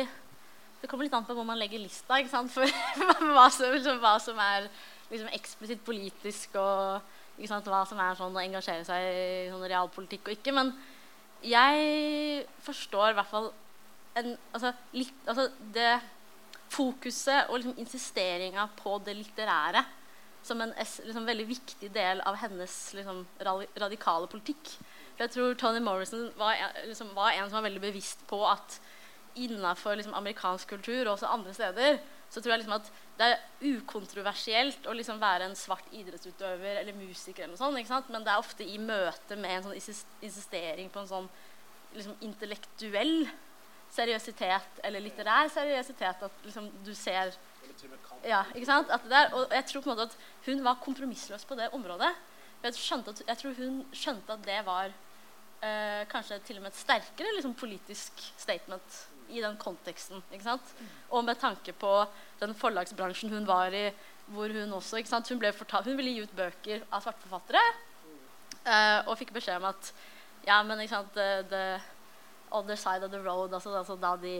det kommer litt an på hvor man legger lista. ikke sant? For hva som, liksom, hva som er liksom, eksplisitt politisk, og sant, hva som er sånn å engasjere seg i sånn realpolitikk og ikke. Men jeg forstår i hvert fall en, altså, litt, altså, det fokuset og liksom, insisteringa på det litterære som en liksom, veldig viktig del av hennes liksom, radikale politikk. For jeg tror Tony Morrison var, liksom, var en som var veldig bevisst på at innafor liksom, amerikansk kultur og også andre steder så tror jeg liksom at det er ukontroversielt å liksom være en svart idrettsutøver eller musiker. eller noe sånt, Men det er ofte i møte med en sånn insistering på en sånn liksom, intellektuell seriøsitet eller litterær seriøsitet at liksom, du ser ja, ikke sant? Der, og jeg tror på en måte at hun var kompromissløs på det området. Jeg, at, jeg, tror hun skjønte at det var eh, kanskje til og med et sterkere liksom, politisk statement i den konteksten. Og med tanke på den forlagsbransjen hun var i, hvor hun også? Hun, fortalt, hun ville gi ut bøker av svarte forfattere, Uh, og fikk beskjed om at ja, men ikke sant, the, the other side of the road, altså, altså da de,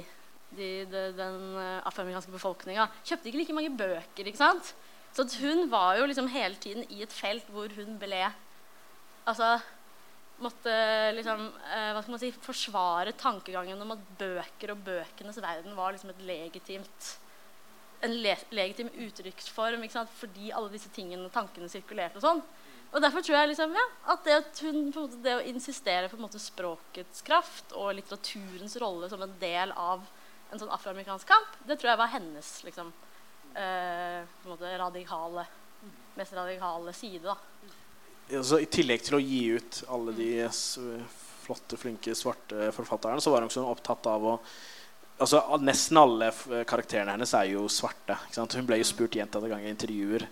de, de den uh, afroamerikanske befolkninga kjøpte ikke like mange bøker. ikke sant? Så hun var jo liksom hele tiden i et felt hvor hun ble Altså måtte liksom eh, hva skal man si, forsvare tankegangen om at bøker og bøkenes verden var liksom et legitimt en le legitim uttrykksform fordi alle disse tingene og tankene sirkulerte. og sånn. Og Derfor tror jeg liksom, ja, at det, hun, måte, det å insistere på måte språkets kraft og litteraturens rolle som en del av en sånn afroamerikansk kamp, det tror jeg var hennes liksom, eh, radikale, mest radikale side. da.
Altså, I tillegg til å gi ut alle de flotte, flinke svarte forfatterne, så var hun også opptatt av å altså, Nesten alle karakterene hennes er jo svarte. Hun ble jo spurt gjentatte ganger i intervjuer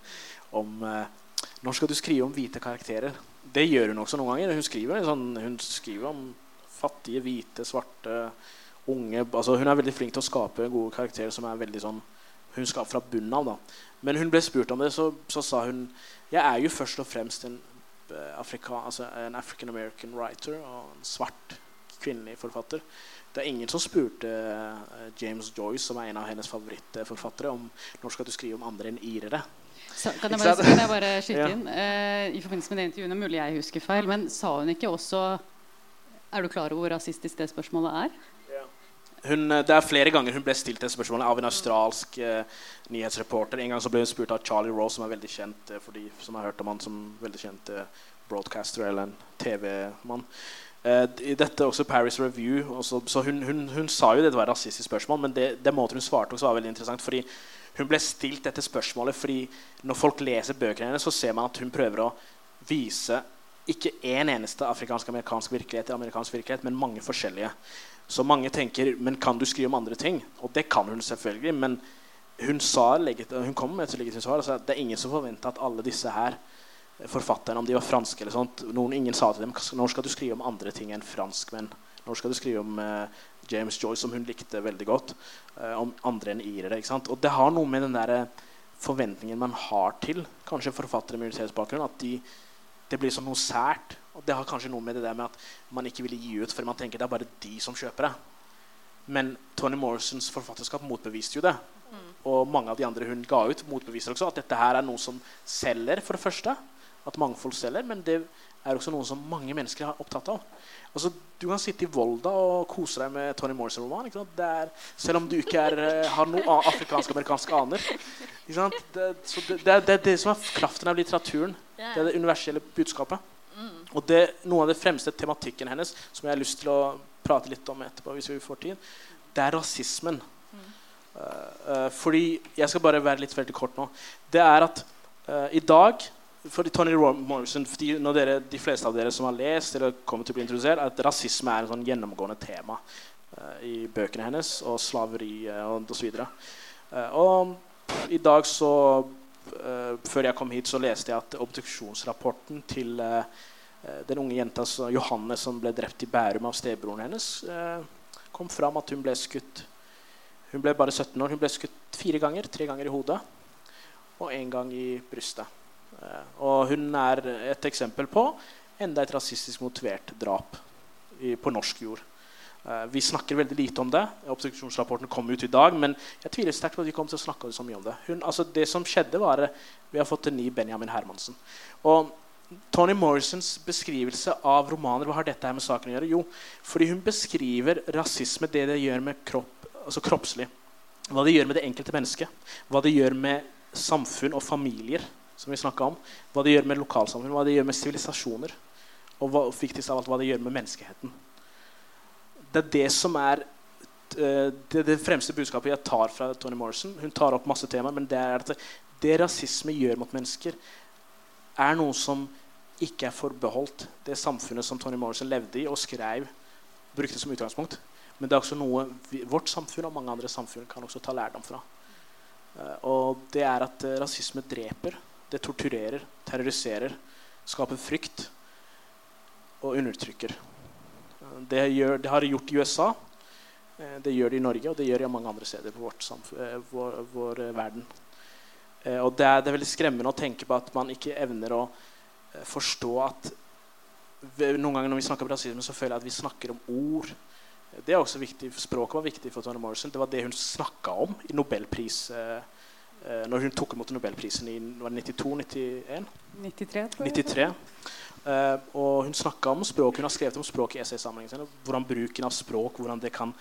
om eh, når skal du skrive om hvite karakterer. Det gjør hun også noen ganger. Hun skriver, sånn, hun skriver om fattige, hvite, svarte, unge altså, Hun er veldig flink til å skape gode karakterer som er veldig sånn hun skal fra bunnen av. da. Men hun ble spurt om det, så, så sa hun jeg er jo først og fremst en, Afrika, altså en African American writer og en svart kvinnelig forfatter. Det er ingen som spurte uh, James Joyce, som er en av hennes favorittforfattere, om når skal du skrive om andre enn irere.
Så, kan, jeg bare, kan jeg bare skyte
Ja.
inn? Eh, I forbindelse med det intervjuet, mulig jeg husker feil, men sa hun ikke også Er du klar over hvor rasistisk det spørsmålet er?
Hun, eh, det er flere ganger hun ble stilt det spørsmålet av en australsk eh, nyhetsreporter. En gang så ble hun spurt av Charlie Rose, som er veldig kjent eh, for de som har hørt om han som veldig kjent eh, broadcaster eller en TV-mann. Eh, I dette også Paris Review. Også, så hun, hun, hun sa jo det var et rasistisk spørsmål, men det, det måten hun svarte også var veldig interessant. fordi hun ble stilt dette spørsmålet fordi når folk leser bøkene hennes, så ser man at hun prøver å vise ikke én eneste afrikansk-amerikansk virkelighet, i amerikansk virkelighet, men mange forskjellige. Så mange tenker men kan du skrive om andre ting? Og det kan hun selvfølgelig. Men hun, sa, hun kom med et legitimt svar. Altså, det er ingen som forventer at alle disse her eh, forfatterne, om de var franske eller sånt noen, Ingen sa til dem når skal du skrive om andre ting enn franskmenn. Når skal du skrive om uh, James Joyce, som hun likte veldig godt. uh, om andre enn irere. ikke sant? Og det har noe med den der forventningen man har til kanskje forfattere med minoritetsbakgrunn. at de det blir som noe sært. Og det har kanskje noe med det der med at man ikke ville gi ut, for man tenker det er bare de som kjøper det. Men Tony Morrisons forfatterskap motbeviste jo det. Og mange av de andre hun ga ut, motbeviser også at dette her er noe som selger, for det første. At mangfold selger, men det er også noe som mange mennesker er opptatt av. Altså, Du kan sitte i Volda og kose deg med Tony Morrison-roman. Selv om du ikke er, eh, har noe afrikansk-amerikanske aner. Det, så det, det, det er det som er kraften av litteraturen. Det er det universelle budskapet. Og det, noe av det fremste tematikken hennes, som jeg har lyst til å prate litt om etterpå, hvis vi får tid, det er rasismen. Mm. Uh, uh, fordi Jeg skal bare være litt veldig kort nå. Det er at uh, i dag for Tony Morrison, fordi når dere, De fleste av dere som har lest eller kommer til å bli introdusert, at rasisme er et sånn gjennomgående tema i bøkene hennes, og slaveri og osv. Uh, og i dag så Før jeg kom hit, så leste jeg at obduksjonsrapporten til eh, den unge jenta Johanne som ble drept i Bærum av stebroren hennes, eh, kom fram at hun ble skutt Hun ble bare 17 år. Hun ble skutt fire ganger. Tre ganger i hodet og én gang i brystet. Eh, og hun er et eksempel på enda et rasistisk motivert drap på norsk jord. Eh, vi snakker veldig lite om det. Obstruksjonsrapporten kom ut i dag. Men jeg tviler sterkt på at vi kommer til å snakke så mye om det. Hun, altså det som skjedde var eh, Vi har fått en ny Benjamin Hermansen. Og Tony Morrisons beskrivelse av romaner Hva har dette her med saken å gjøre? Jo, fordi hun beskriver rasisme, det det gjør med kropp, altså kroppslig. Hva det gjør med det enkelte mennesket. Hva det gjør med samfunn og familier, som vi snakket om. Hva det gjør med lokalsamfunn, hva det gjør med sivilisasjoner. Og hva, viktigst av alt, hva det gjør med menneskeheten. Det er det som er eh, det, det fremste budskapet jeg tar fra Toni Morrison. Hun tar opp masse temaer, men det er at det rasisme gjør mot mennesker, er noe som ikke er forbeholdt det samfunnet som Tony Morrison levde i og skrev, brukte som utgangspunkt. Men det er også noe vi, vårt samfunn og mange andre samfunn kan også ta lærdom fra. Eh, og det er at eh, rasisme dreper, det torturerer, terroriserer, skaper frykt og undertrykker. Eh, det, gjør, det har det gjort i USA, det gjør det i Norge, og det gjør det i mange andre steder på vår, vår eh, verden. Eh, og det er, det er veldig skremmende å tenke på at man ikke evner å eh, forstå at noen ganger når vi snakker om rasisme, så føler jeg at vi snakker om ord. Det er også viktig, Språket var viktig for Toni Morrison. Det var det hun snakka om i Nobelpris eh, når hun tok imot Nobelprisen i var det 92-91.
93, tror jeg.
93. Eh, og hun snakka om språk. Hun har skrevet om språk i essaysamlingen sin. Hvordan bruken av språk hvordan det kan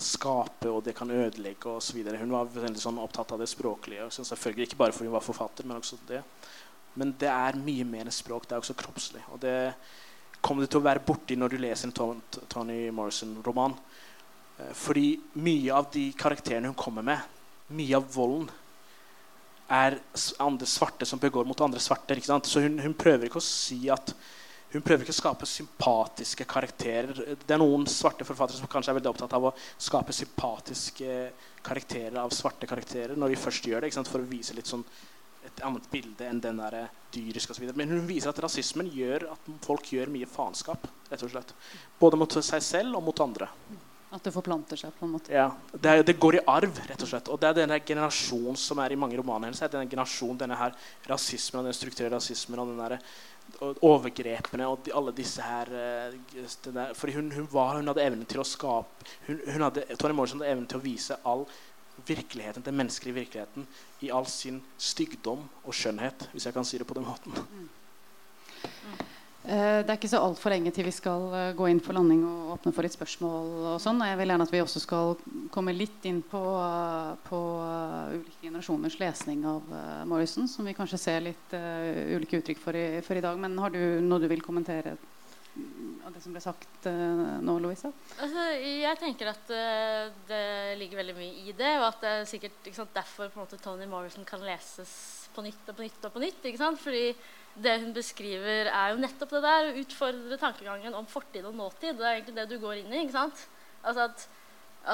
skape og det kan ødelegge osv. Hun var veldig sånn opptatt av det språklige. og selvfølgelig Ikke bare fordi hun var forfatter, men også det. Men det er mye mer enn språk. Det er også kroppslig. Og det kommer du til å være borti når du leser en Tony Morrison-roman. Eh, Fordi mye av de karakterene hun kommer med, mye av volden, er andre svarte som begår mot andre svarte. Så hun, hun prøver ikke å si at hun prøver ikke å skape sympatiske karakterer. Det er noen svarte forfattere som kanskje er veldig opptatt av å skape sympatiske karakterer av svarte karakterer når de først gjør det, ikke sant? for å vise litt sånn et annet bilde enn den der dyriske osv. Men hun viser at rasismen gjør at folk gjør mye faenskap. rett og slett. Både mot seg selv og mot andre.
At det forplanter seg på en måte.
Ja, det, er, det går i arv, rett og slett. Og det er denne generasjonen som er i mange romaner hennes. er Denne generasjonen, denne her rasismen og den strukturelle rasismen og den der, og overgrepene og de, alle disse her eh, der, Fordi hun, hun, var, hun hadde evnen til å skape hun, hun hadde, Tony Morrison hadde evnen til å vise all virkeligheten, den menneskelige virkeligheten i all sin stygdom og skjønnhet, hvis jeg kan si det på den måten. Mm.
Eh, det er ikke så altfor lenge til vi skal eh, gå inn for landing og åpne for litt spørsmål. og sånn. Jeg vil gjerne at vi også skal komme litt inn på, eh, på ulike generasjoners lesning av Morrison, som vi kanskje ser litt uh, ulike uttrykk for i, for i, dag. Men har du noe du vil kommentere av det som ble sagt uh, nå, Louisa?
Altså, jeg tenker at uh, det ligger veldig mye i det, og at det er sikkert sant, derfor måte, Tony Morrison kan leses på nytt og på nytt og på nytt. ikke sant? Fordi det hun beskriver, er jo nettopp det der. Å utfordre tankegangen om fortid og nåtid. Det er egentlig det du går inn i. ikke sant? Altså at,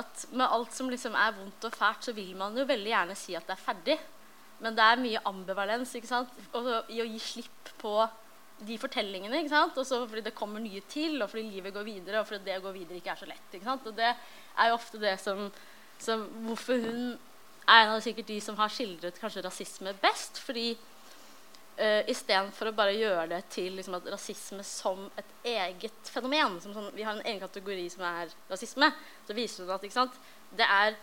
at Med alt som liksom er vondt og fælt, så vil man jo veldig gjerne si at det er ferdig. Men det er mye ambivalens ikke sant? Også i å gi slipp på de fortellingene. ikke sant? Også fordi det kommer nye til, og fordi livet går videre, og fordi det å gå videre ikke er så lett. ikke sant? Og det er jo ofte det som, som Hvorfor hun er en av sikkert de som har skildret kanskje rasisme best. fordi Uh, Istedenfor å bare gjøre det til liksom, rasisme som et eget fenomen. Som sånn, vi har en egen kategori som er rasisme. Så viser det at sant, det, er,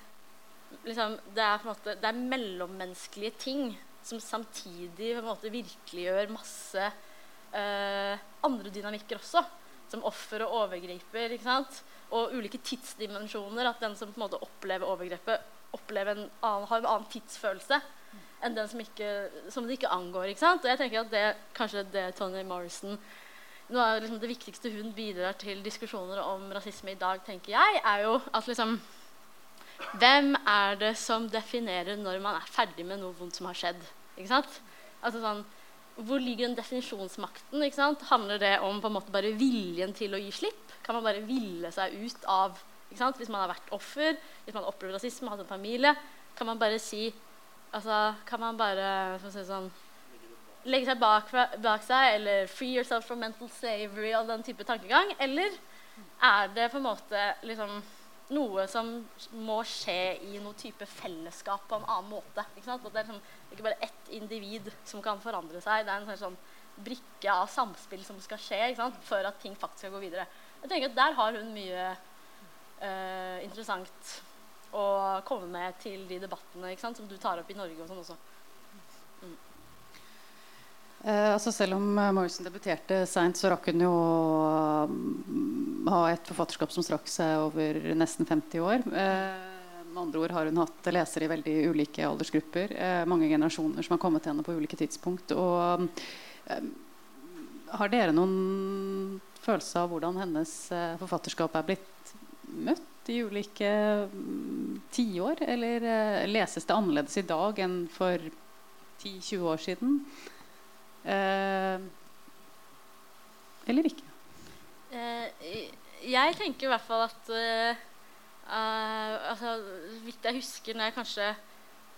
liksom, det, er, måte, det er mellommenneskelige ting som samtidig måte, virkeliggjør masse uh, andre dynamikker også. Som offer og overgriper. Og ulike tidsdimensjoner. At den som måte opplever overgrepet, opplever en annen, har en annen tidsfølelse enn den som, ikke, som det ikke angår. Ikke sant? Og jeg tenker at det kanskje det Tony Morrison noe av liksom det viktigste hun bidrar til diskusjoner om rasisme i dag, tenker jeg, er jo at liksom Hvem er det som definerer når man er ferdig med noe vondt som har skjedd? Ikke sant? Altså sånn, hvor ligger den definisjonsmakten? Ikke sant? Handler det om på en måte bare viljen til å gi slipp? Kan man bare ville seg ut av ikke sant? Hvis man har vært offer, hvis man har opplevd rasisme, hatt en familie, kan man bare si Altså, kan man bare si sånn, legge seg bak, bak, seg, eller 'free yourself from mental slavery' og den type tankegang? Eller er det på en måte liksom, noe som må skje i noe type fellesskap på en annen måte? Ikke sant? At det er liksom, ikke bare ett individ som kan forandre seg. Det er en sånn, sånn brikke av samspill som skal skje for at ting faktisk skal gå videre. Jeg tenker at Der har hun mye uh, interessant å komme med til de debattene som du tar opp i Norge og sånn også. Mm.
Eh, altså selv om eh, Morrison debuterte seint, så rakk hun jo å um, ha et forfatterskap som strakk seg over nesten 50 år. Eh, med andre ord har hun hatt lesere i veldig ulike aldersgrupper. Eh, mange generasjoner som har kommet til henne på ulike tidspunkt. Og, eh, har dere noen følelse av hvordan hennes eh, forfatterskap er blitt møtt? I ulike mm, tiår? Eller uh, leses det annerledes i dag enn for 10-20 år siden? Uh, eller ikke?
Uh, jeg tenker i hvert fall at altså, Vidt jeg husker når jeg kanskje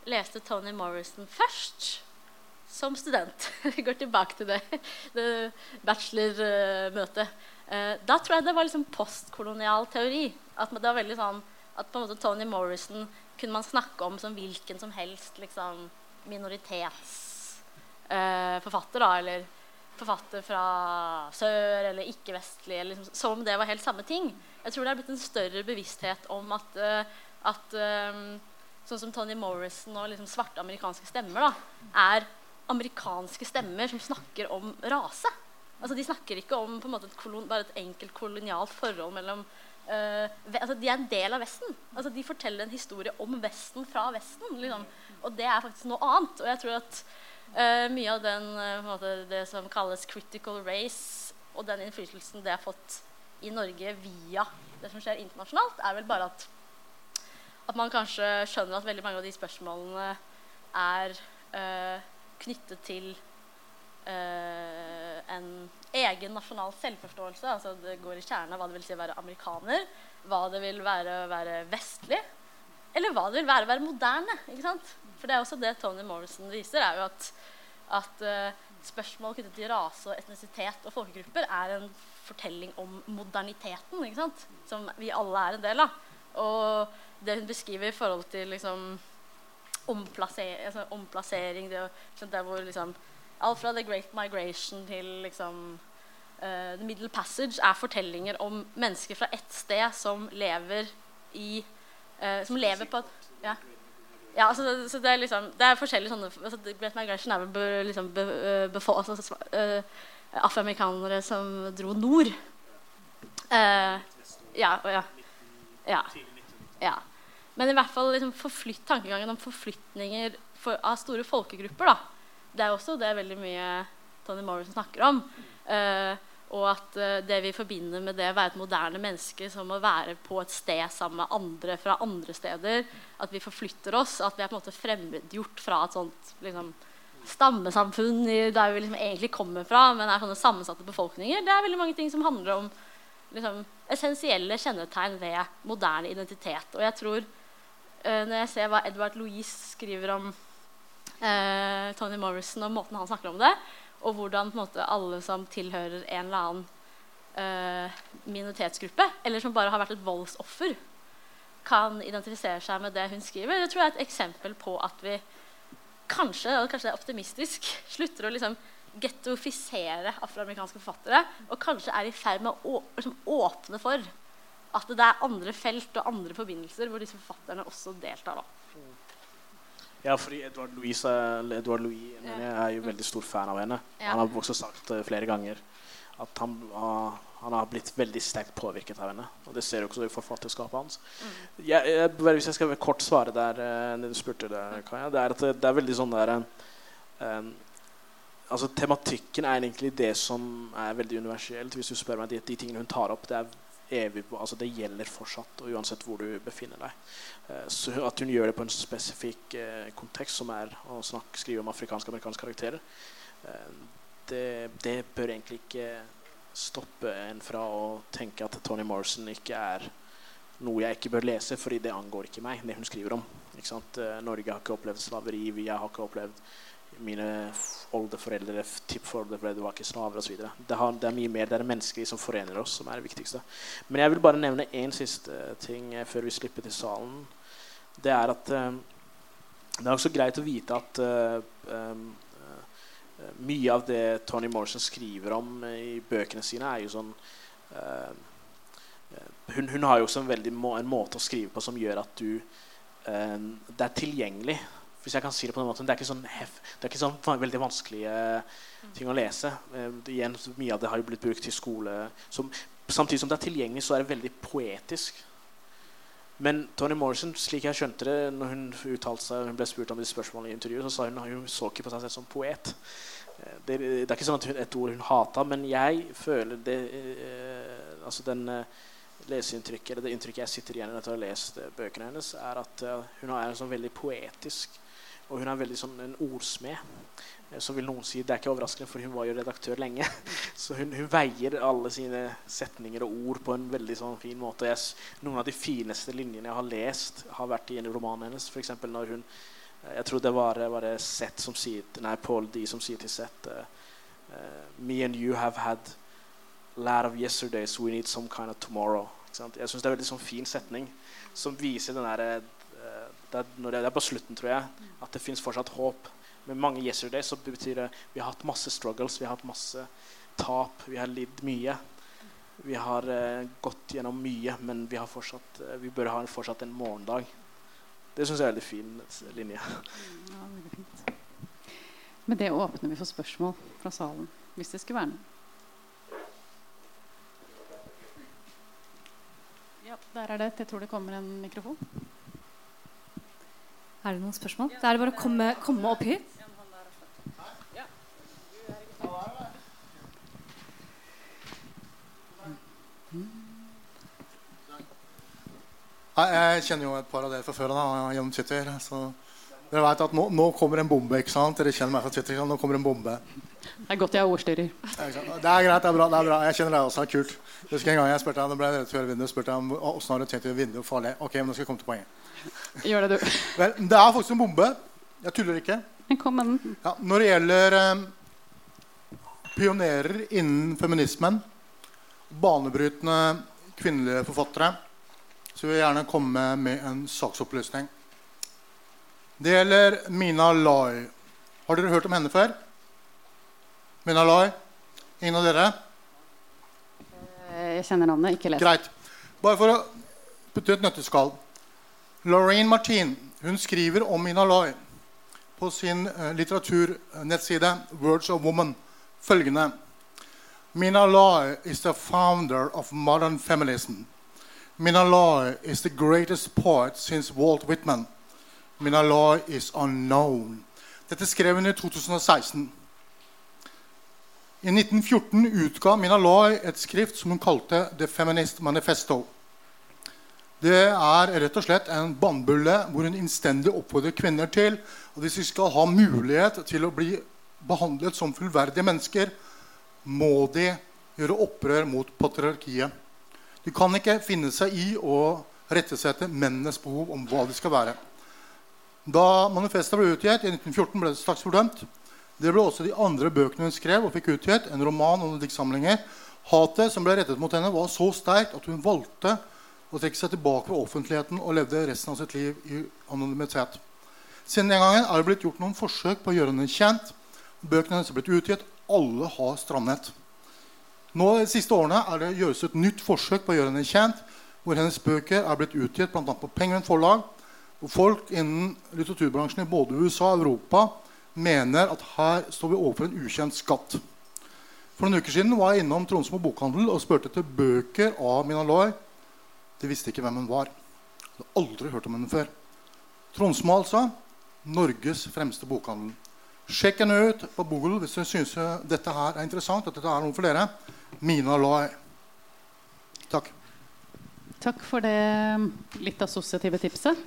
leste Tony Morrison først som student Vi går tilbake til det, det bachelormøtet. Uh, da tror jeg det var liksom postkolonial teori. At det var veldig sånn at på en måte Tony Morrison kunne man snakke om som hvilken som helst liksom, minoritetsforfatter. Uh, eller forfatter fra sør eller ikke-vestlig. Liksom, som om det var helt samme ting. Jeg tror det er blitt en større bevissthet om at, uh, at um, sånn som Tony Morrison og liksom, svarte amerikanske stemmer da, er amerikanske stemmer som snakker om rase. Altså, de snakker ikke om måte, et kolon, bare et enkelt kolonialt forhold mellom uh, altså, De er en del av Vesten. Altså, de forteller en historie om Vesten fra Vesten. Liksom. Og det er faktisk noe annet. Og jeg tror at uh, mye av den, uh, måte, det som kalles critical race, og den innflytelsen det har fått i Norge via det som skjer internasjonalt, er vel bare at, at man kanskje skjønner at veldig mange av de spørsmålene er knyttet til en egen nasjonal selvforståelse. altså Det går i kjernen av hva det vil si å være amerikaner, hva det vil være å være vestlig, eller hva det vil være å være moderne. ikke sant? For det er også det Tony Morrison viser, er jo at, at uh, spørsmål knyttet til rase, og etnisitet og folkegrupper er en fortelling om moderniteten, ikke sant? som vi alle er en del av. Og det hun beskriver i forhold til liksom, omplassering, altså, omplassering det, det hvor liksom, Alt fra The Great Migration til liksom, uh, The Middle Passage er fortellinger om mennesker fra ett sted som lever i uh, Som lever på ja. Ja, altså, så det er liksom Det er forskjellige sånne altså, Great Migration er vel be, liksom be, eh, befo- altså, eh, afroamerikanere som dro nord. Uh, ja, ja. ja. Ja. Men i hvert fall liksom tankegangen om forflytninger for, av store folkegrupper. da. Det er også det er veldig mye Tony Morrison snakker om. Uh, og at uh, det vi forbinder med det å være et moderne menneske som å være på et sted sammen med andre fra andre steder. At vi forflytter oss. At vi er på en måte fremmedgjort fra et sånt liksom, stammesamfunn der vi liksom egentlig kommer fra, men er sånne sammensatte befolkninger. Det er veldig mange ting som handler om liksom, essensielle kjennetegn ved moderne identitet. Og jeg tror, uh, når jeg ser hva Edvard Louise skriver om eh, Tony Morrison og måten han snakker om det, og hvordan måte, alle som tilhører en eller annen eh, minoritetsgruppe, eller som bare har vært et voldsoffer, kan identifisere seg med det hun skriver, det tror jeg er et eksempel på at vi kanskje, og kanskje det er optimistisk, slutter å liksom gettofisere afroamerikanske forfattere, og kanskje er i ferd med å- liksom, åpne for at det er andre felt og andre forbindelser hvor disse forfatterne også deltar. Da.
Ja, fordi Edvard Louis, Edvard Louis jeg, er jo veldig stor fan av henne.
Ja.
Han har også sagt eh, flere ganger at han, har- han har blitt veldig sterkt påvirket av henne. Og det ser du også i forfatterskapet hans. Jeg, jeg, bare hvis jeg skal kort svare der uh, du spurte der, Kaja, det er at det, det er veldig sånn der uh, Altså Tematikken er egentlig det som er veldig universelt. Hvis du spør meg de, de tingene hun tar opp, det er evig, altså det gjelder fortsatt, og uansett hvor du befinner deg. Eh, Så at hun gjør det på en spesifikk eh, kontekst, som er å snakke, skrive om afrikanske-amerikanske karakterer, eh, det, det bør egentlig ikke stoppe en fra å tenke at Toni Morrison ikke er noe jeg ikke bør lese, fordi det angår ikke meg, det hun skriver om. Norge har ikke opplevd slaveri, vi- har ikke opplevd mine oldeforeldre, tippforeldeforeldre var ikke slaver osv. Det, har- det er mye mer det er det menneskelige som forener oss, som er det viktigste. Men jeg vil bare nevne én siste ting eh, før vi slipper til salen. Det er at eh, det er også greit å vite at eh, mye av det Tony Morrison skriver om i bøkene sine, er jo sånn hun, hun har jo også en, må, en måte å skrive på som gjør at du Det er tilgjengelig. Hvis jeg kan si det på den måten. Det er ikke sånn, hef, det er ikke sånn veldig vanskelige ting å lese. Eh, igjen, mye av det har jo blitt brukt i skole. Som, samtidig som det er tilgjengelig, så er det veldig poetisk. Men Toni Morrison, slik jeg skjønte det når hun uttalte seg, hun ble spurt om de spørsmålene i intervjuet, så sa hun at hun så ikke på seg selv som poet. Eh, Det, det er ikke sånn at hun, et ord hun hata, men jeg føler det eh, Altså den eh, leseinntrykket, eller det inntrykket jeg sitter igjen med etter å ha lest eh, bøkene hennes, er at eh, hun er en sånn veldig poetisk og hun er veldig sånn en ordsmed. Eh, Så vil noen si Det er ikke overraskende, for hun var jo redaktør lenge. Så hun, hun veier alle sine setninger og ord på en veldig sånn fin måte. Jeg, noen av de fineste linjene jeg har lest, har vært i en roman hennes. F.eks. når hun eh, Jeg tror det var, var det Seth som sier Nei, Paul D som sier til Seth eh, Me and you have had lot of yesterdays, we need some kind of tomorrow. Jeg syns det er en veldig sånn fin setning som viser den eh, det, er- når det det er på slutten, tror jeg, at det fins fortsatt håp. Med mange yesterdays så betyr det vi har hatt masse struggles, vi har hatt masse tap, vi har lidd mye. Vi har eh, gått gjennom mye, men vi, har fortsatt, eh, vi bør ha en, fortsatt en morgendag. Det syns jeg er en veldig fin eh, linje.
Ja, veldig fint. Med det åpner vi for spørsmål fra salen, hvis det skulle være noe. Ja, der er det. Jeg tror det kommer en mikrofon.
Er det noen spørsmål? Da er det bare å komme, komme opp hit.
Jeg kjenner jo et par av dere fra før av da, gjennom Twitter. Så dere vet at nå, nå kommer en bombe. ikke sant? Dere kjenner meg fra Twitter. Nå kommer en bombe.
Det er godt jeg er ordstyrer.
Det er greit, det er bra. det er bra. Jeg kjenner deg også. det er Kult. Jeg husker en gang jeg spurte deg, det ble rett før vinduet, spurte ham åssen har du tenkt å gjøre vinduet farlig. Ok, men nå skal jeg komme til poenget.
Gjør det, du.
Vel, det er faktisk en bombe. Jeg tuller ikke.
Kom med den.
Ja, når det gjelder eh, pionerer innen feminismen, banebrytende kvinnelige forfattere, så vil jeg gjerne komme med en saksopplysning. Det gjelder Mina Lai. Har dere hørt om henne før? Mina Lai? Ingen av dere?
Eh, Jeg kjenner navnet, ikke les.
Greit. Bare for å putte et nøtteskall. Lorraine Martin Hun skriver om Mina Lai på sin eh, litteraturnettside Words of Woman følgende Mina Lai is the founder of modern feminism. Mina Lai is the greatest poet since Walt Whitman. Mina Lai is unknown. Dette skrev hun i 2016. I 1914 utga Mina Lai et skrift som hun kalte The Feminist Manifesto. Det er rett og slett en bannbulle hvor hun innstendig oppfordrer kvinner til at hvis de skal ha mulighet til å bli behandlet som fullverdige mennesker, må de gjøre opprør mot patriarkiet. De kan ikke finne seg i å rette seg etter mennenes behov om hva de skal være. Da manifestet ble utgitt i 1914, ble det straks fordømt. Det ble også de andre bøkene hun skrev og fikk utgitt. En roman og noen diktsamlinger. Hatet som ble rettet mot henne, var så sterkt at hun valgte å trekke seg tilbake fra offentligheten og levde resten av sitt liv i anonymitet. Siden den gangen er det blitt gjort noen forsøk på å gjøre henne kjent. Bøkene hennes er blitt utgitt. Alle har strandet. Nå De siste årene er det gjøres et nytt forsøk på å gjøre henne kjent, hvor hennes bøker er blitt utgitt bl.a. på Penguin Forlag. Og folk innen litteraturbransjen i både USA og Europa mener at her står vi overfor en ukjent skatt. For noen uker siden var jeg innom Tronsmo bokhandel og spurte etter bøker av Mina Loy. De visste ikke hvem hun var. Jeg hadde aldri hørt om henne før. Tronsmo, altså. Norges fremste bokhandel. Sjekk henne ut på Google hvis du syns dette her er interessant. at dette er noe for dere. Mina Lai. Takk.
Takk for det litt assosiative tipset.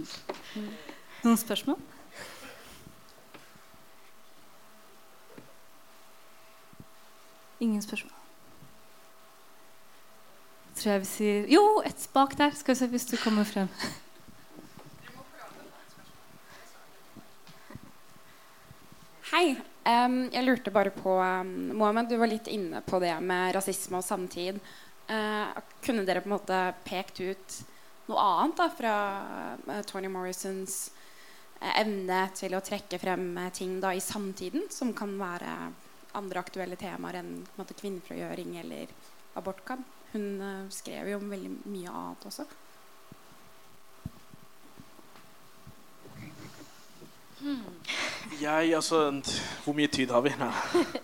Noen spørsmål? Ingen spørsmål? Tror jeg vi sier Jo, et bak der. Skal vi se hvis du kommer frem.
Hei. Um, jeg lurte bare på um, Mohammed, du var litt inne på det med rasisme og samtid. Uh, kunne dere på en måte pekt ut noe annet da, fra uh, Tony Morrisons uh, evne til å trekke frem ting da, i samtiden som kan være andre aktuelle temaer enn måte, kvinnefrigjøring eller abortkamp? Hun skrev jo om veldig mye annet også.
Jeg, altså Hvor mye tid har vi? Nei,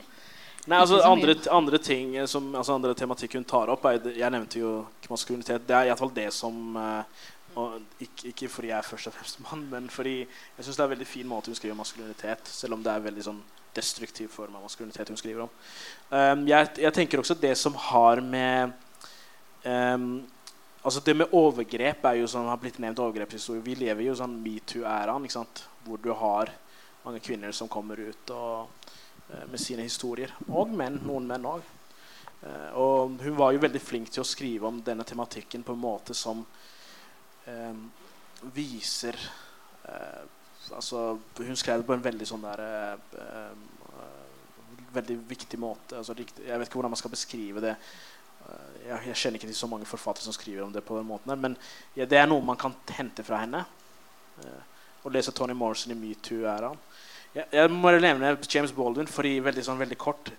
Nei altså andre, andre ting som, altså andre tematikk hun tar opp er, Jeg nevnte jo maskulinitet. Det er iallfall det som uh, ikke, ikke, fordi jeg er først og fremst mann, men fordi jeg syns det er en veldig fin måte hun skriver om maskulinitet Selv om det er en veldig sånn destruktiv form av maskulinitet hun skriver om. Um, jeg, jeg, tenker også det som har med um, Altså Det med overgrep er jo sånn, har blitt nevnt overgrepshistorie. Vi lever jo sånn metoo-æraen, hvor du har mange kvinner som kommer ut og, uh, med sine historier. Og menn. Noen menn òg. Uh, eh, og hun var jo veldig flink til å skrive om denne tematikken på en måte som um, viser altså, Hun skrev det på en veldig sånn der Veldig viktig måte. Altså, jeg vet ikke hvordan man skal beskrive det jeg, kjenner ikke til så mange forfattere som skriver om det på den måten. Men ja, det er noe man kan hente fra henne. Å lese Tony Morrison i metoo-æraen. Jeg, jeg må nevne James Baldwin fordi veldig, sånn, veldig kort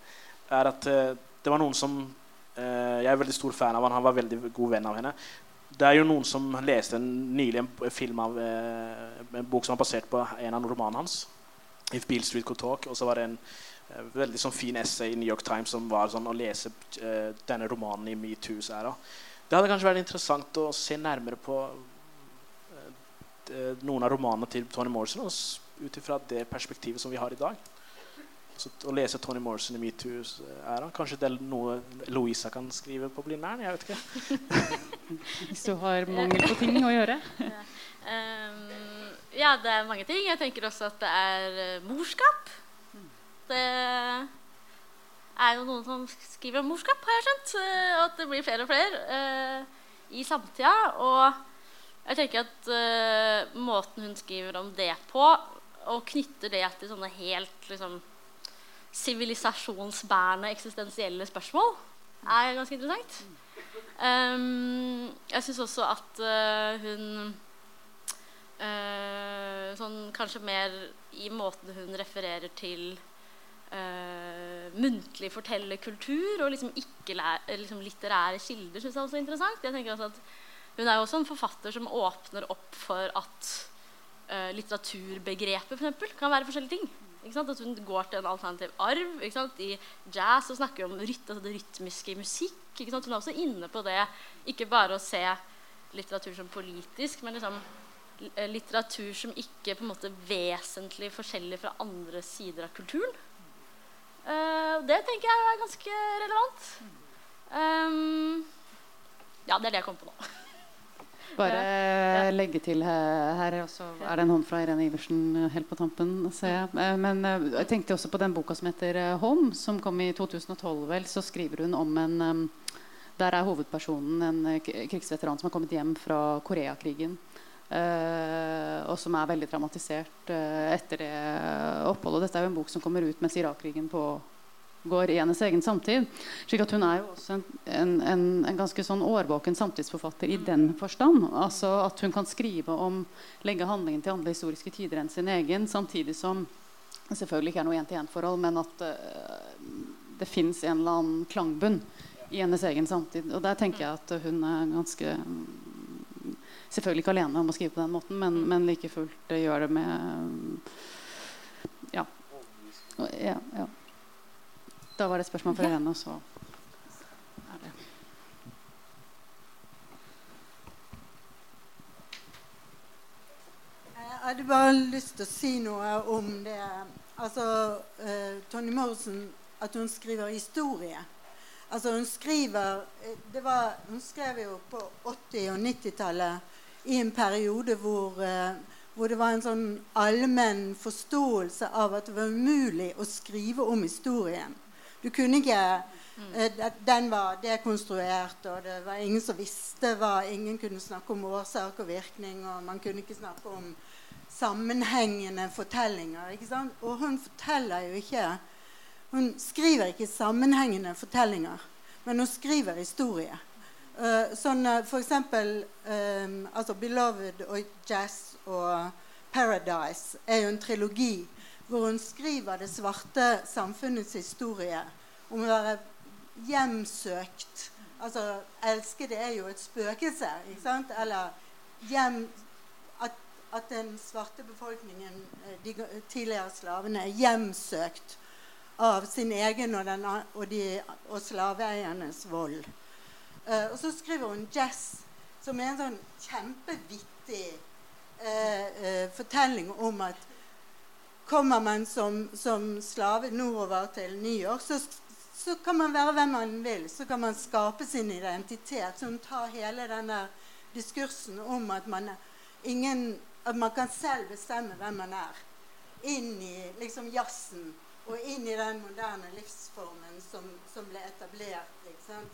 er at uh, det var noen som uh, Jeg er veldig stor fan av han. Han var veldig god venn av henne. Det er jo noen som leste en, nylig en film av en bok som var basert på en av romanene hans. If Beale Street Could Talk. Og så var det en veldig sånn fin essay i New York Times som var sånn å lese denne romanen i MeToos æra. Det hadde kanskje vært interessant å se nærmere på noen av romanene til Tony Morrison ut ifra det perspektivet som vi har i dag. Så å lese Tony Morrison i metoo-æraen Kanskje det er noe Louisa kan skrive på Blindern? Jeg vet ikke.
Hvis du har mangel på ting å gjøre?
ja. Um, ja, det er mange ting. Jeg tenker også at det er morskap. Det er jo noen som skriver om morskap, har jeg skjønt. Og at det blir flere og flere uh, i samtida. Og jeg tenker at måten hun skriver om det på, og knytter det til sånne helt liksom, sivilisasjonsbærende eksistensielle spørsmål, er ganske interessant. Um, jeg syns også at uh, hun uh, sånn kanskje mer i måten hun refererer til uh, muntlig fortellerkultur og liksom ikke liksom litterære kilder, syns jeg også er interessant. Jeg tenker også at Hun er jo også en forfatter som åpner opp for at uh, litteraturbegrepet for eksempel, kan være forskjellige ting. At hun går til en alternativ arv. I jazz så snakker hun om ryt, altså det rytmiske i musikk. Hun er også inne på det, ikke bare å se litteratur som politisk, men liksom eh, litteratur som ikke på en måte vesentlig forskjellig fra andre sider av kulturen. Uh, det tenker jeg er ganske relevant. Um, ja, det er det jeg kom på nå.
Bare ja. legge til her, og så er det en hånd fra Irene Iversen eh, helt på tampen. ser jeg. Eh, men jeg tenkte også på den boka som heter 'Home', som kom i 2012. vel, Så skriver hun om en Der er hovedpersonen en krigsveteran som har kommet hjem fra Koreakrigen. Uh, og som er veldig traumatisert uh, etter det oppholdet. Dette er jo en bok som kommer ut mens Irak-krigen pågår i hennes egen samtid. slik at hun er jo også en, en, en, en ganske sånn årvåken samtidsforfatter i den forstand. Altså At hun kan skrive om legge handlingen til andre historiske tider enn sin egen, samtidig som selvfølgelig ikke er noe én-til-én-forhold, men at uh, det fins en eller annen klangbunn i hennes egen samtid. Og der tenker jeg at hun er ganske Selvfølgelig ikke alene om å skrive på den måten, men, men like fullt uh, gjør det med ja. ja, ja. Da var det et spørsmål fra henne, og så er det
Jeg hadde bare lyst til å si noe om det Altså uh, Tony Morrison At hun skriver historie. Altså hun skriver det var, Hun skrev jo på 80- og 90-tallet i en periode hvor, eh, hvor, det var en sånn allmenn forståelse av at det var umulig å skrive om historien. Du kunne ikke mm. eh, Den var dekonstruert, og det var ingen som visste hva Ingen kunne snakke om årsak og virkning, og man kunne ikke snakke om sammenhengende fortellinger. ikke sant? Og hun forteller jo ikke Hun skriver ikke sammenhengende fortellinger, men hun skriver historie. Uh, sånn uh, for eksempel um, altså 'Beloved' og 'Jazz' og 'Paradise' er jo en trilogi hvor hun skriver det svarte samfunnets historie om å være hjemsøkt. Altså 'elskede' er jo et spøkelse, ikke sant? Eller hjem, at, at, den svarte befolkningen, de tidligere slavene, er hjemsøkt av sin egen og, den, og, de, og slaveeiernes vold. Uh, og så skriver hun 'Jazz', som er en sånn kjempevittig uh, uh, fortelling om at kommer man som, som, slave nordover til New York, så, så, kan man være hvem man vil. Så kan man skape sin identitet. Så hun tar hele denne diskursen om at man, ingen, at man kan selv bestemme hvem man er, inn i liksom jazzen og inn i den moderne livsformen som, som ble etablert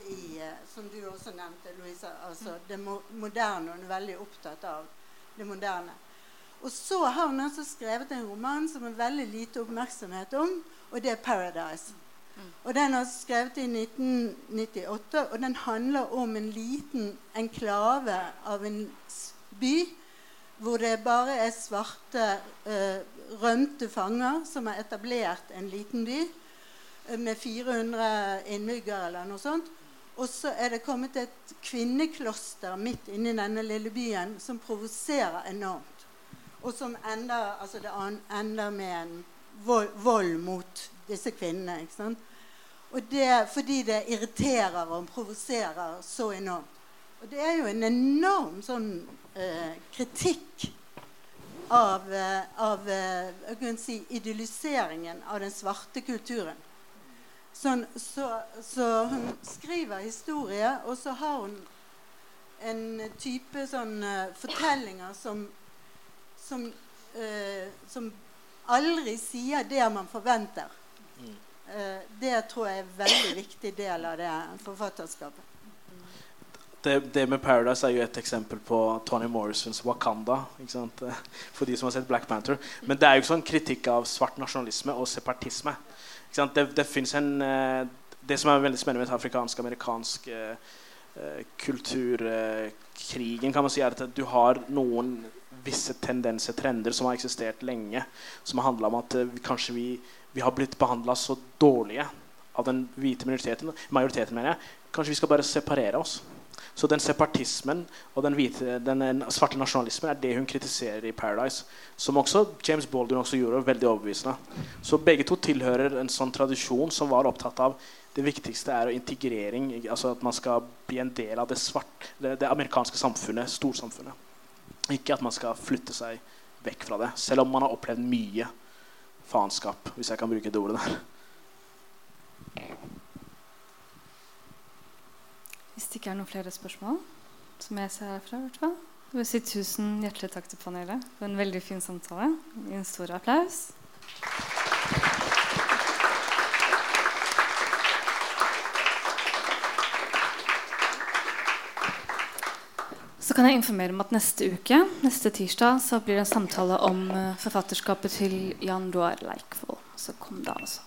i, eh, Som du også nevnte, Louisa. Altså det mo moderne. Hun er veldig opptatt av det moderne. Og så har hun altså skrevet en roman som er veldig lite oppmerksomhet om, og det er 'Paradise'. Og Den er skrevet i 1998, og den handler om en liten enklave av en by hvor det bare er svarte uh, rømte fanger som har etablert en liten by uh, med 400 innbyggere eller noe sånt. Og så er det kommet et kvinnekloster midt inni denne lille byen som provoserer enormt. Og som ender, altså det ender med en vold mot disse kvinnene. ikke sant? Og det fordi det irriterer og provoserer så enormt. Og det er jo en enorm sånn eh, kritikk av, eh, av eh, si, idylliseringen av den svarte kulturen. Sånn, så, så, hun skriver historie, og så har hun en type sånn fortellinger som, som, uh, som, aldri sier det man forventer. Mm. Uh, det tror jeg er en veldig viktig del av det forfatterskapet
det, det, med 'Paradise' er jo et eksempel på Tony Morrisons 'Wakanda'. For de som har sett Black Panther. Men det er jo ikke sånn kritikk av svart nasjonalisme og separatisme. Det, det, en, eh, det som er veldig spennende med afrikansk-amerikansk eh, eh, kulturkrigen, kan man si, er at du har noen visse tendenser, trender, som har eksistert lenge, som har handla om at kanskje vi, vi har blitt behandla så dårlige av den hvite minoriteten, majoriteten, mener jeg. Kanskje vi skal bare separere oss. Så den separatismen og den, hvite, den svarte nasjonalismen er det hun kritiserer i 'Paradise'. Som også James Baldwin også gjorde veldig overbevisende. Så begge to tilhører en sånn tradisjon som var opptatt av det viktigste er integrering. altså At man skal bli en del av det, svart, det, det amerikanske samfunnet, storsamfunnet. Ikke at man skal flytte seg vekk fra det. Selv om man har opplevd mye faenskap, hvis jeg kan bruke det ordet der.
Hvis det ikke er noen flere spørsmål, som jeg ser herfra, i hvert fall. Jeg vil si tusen hjertelig takk til panelet for en veldig fin samtale. En stor applaus. Så kan jeg informere om at neste uke, neste tirsdag, så blir det en samtale om eh, forfatterskapet til Jan Roar Leikvoll. Så kom da, altså.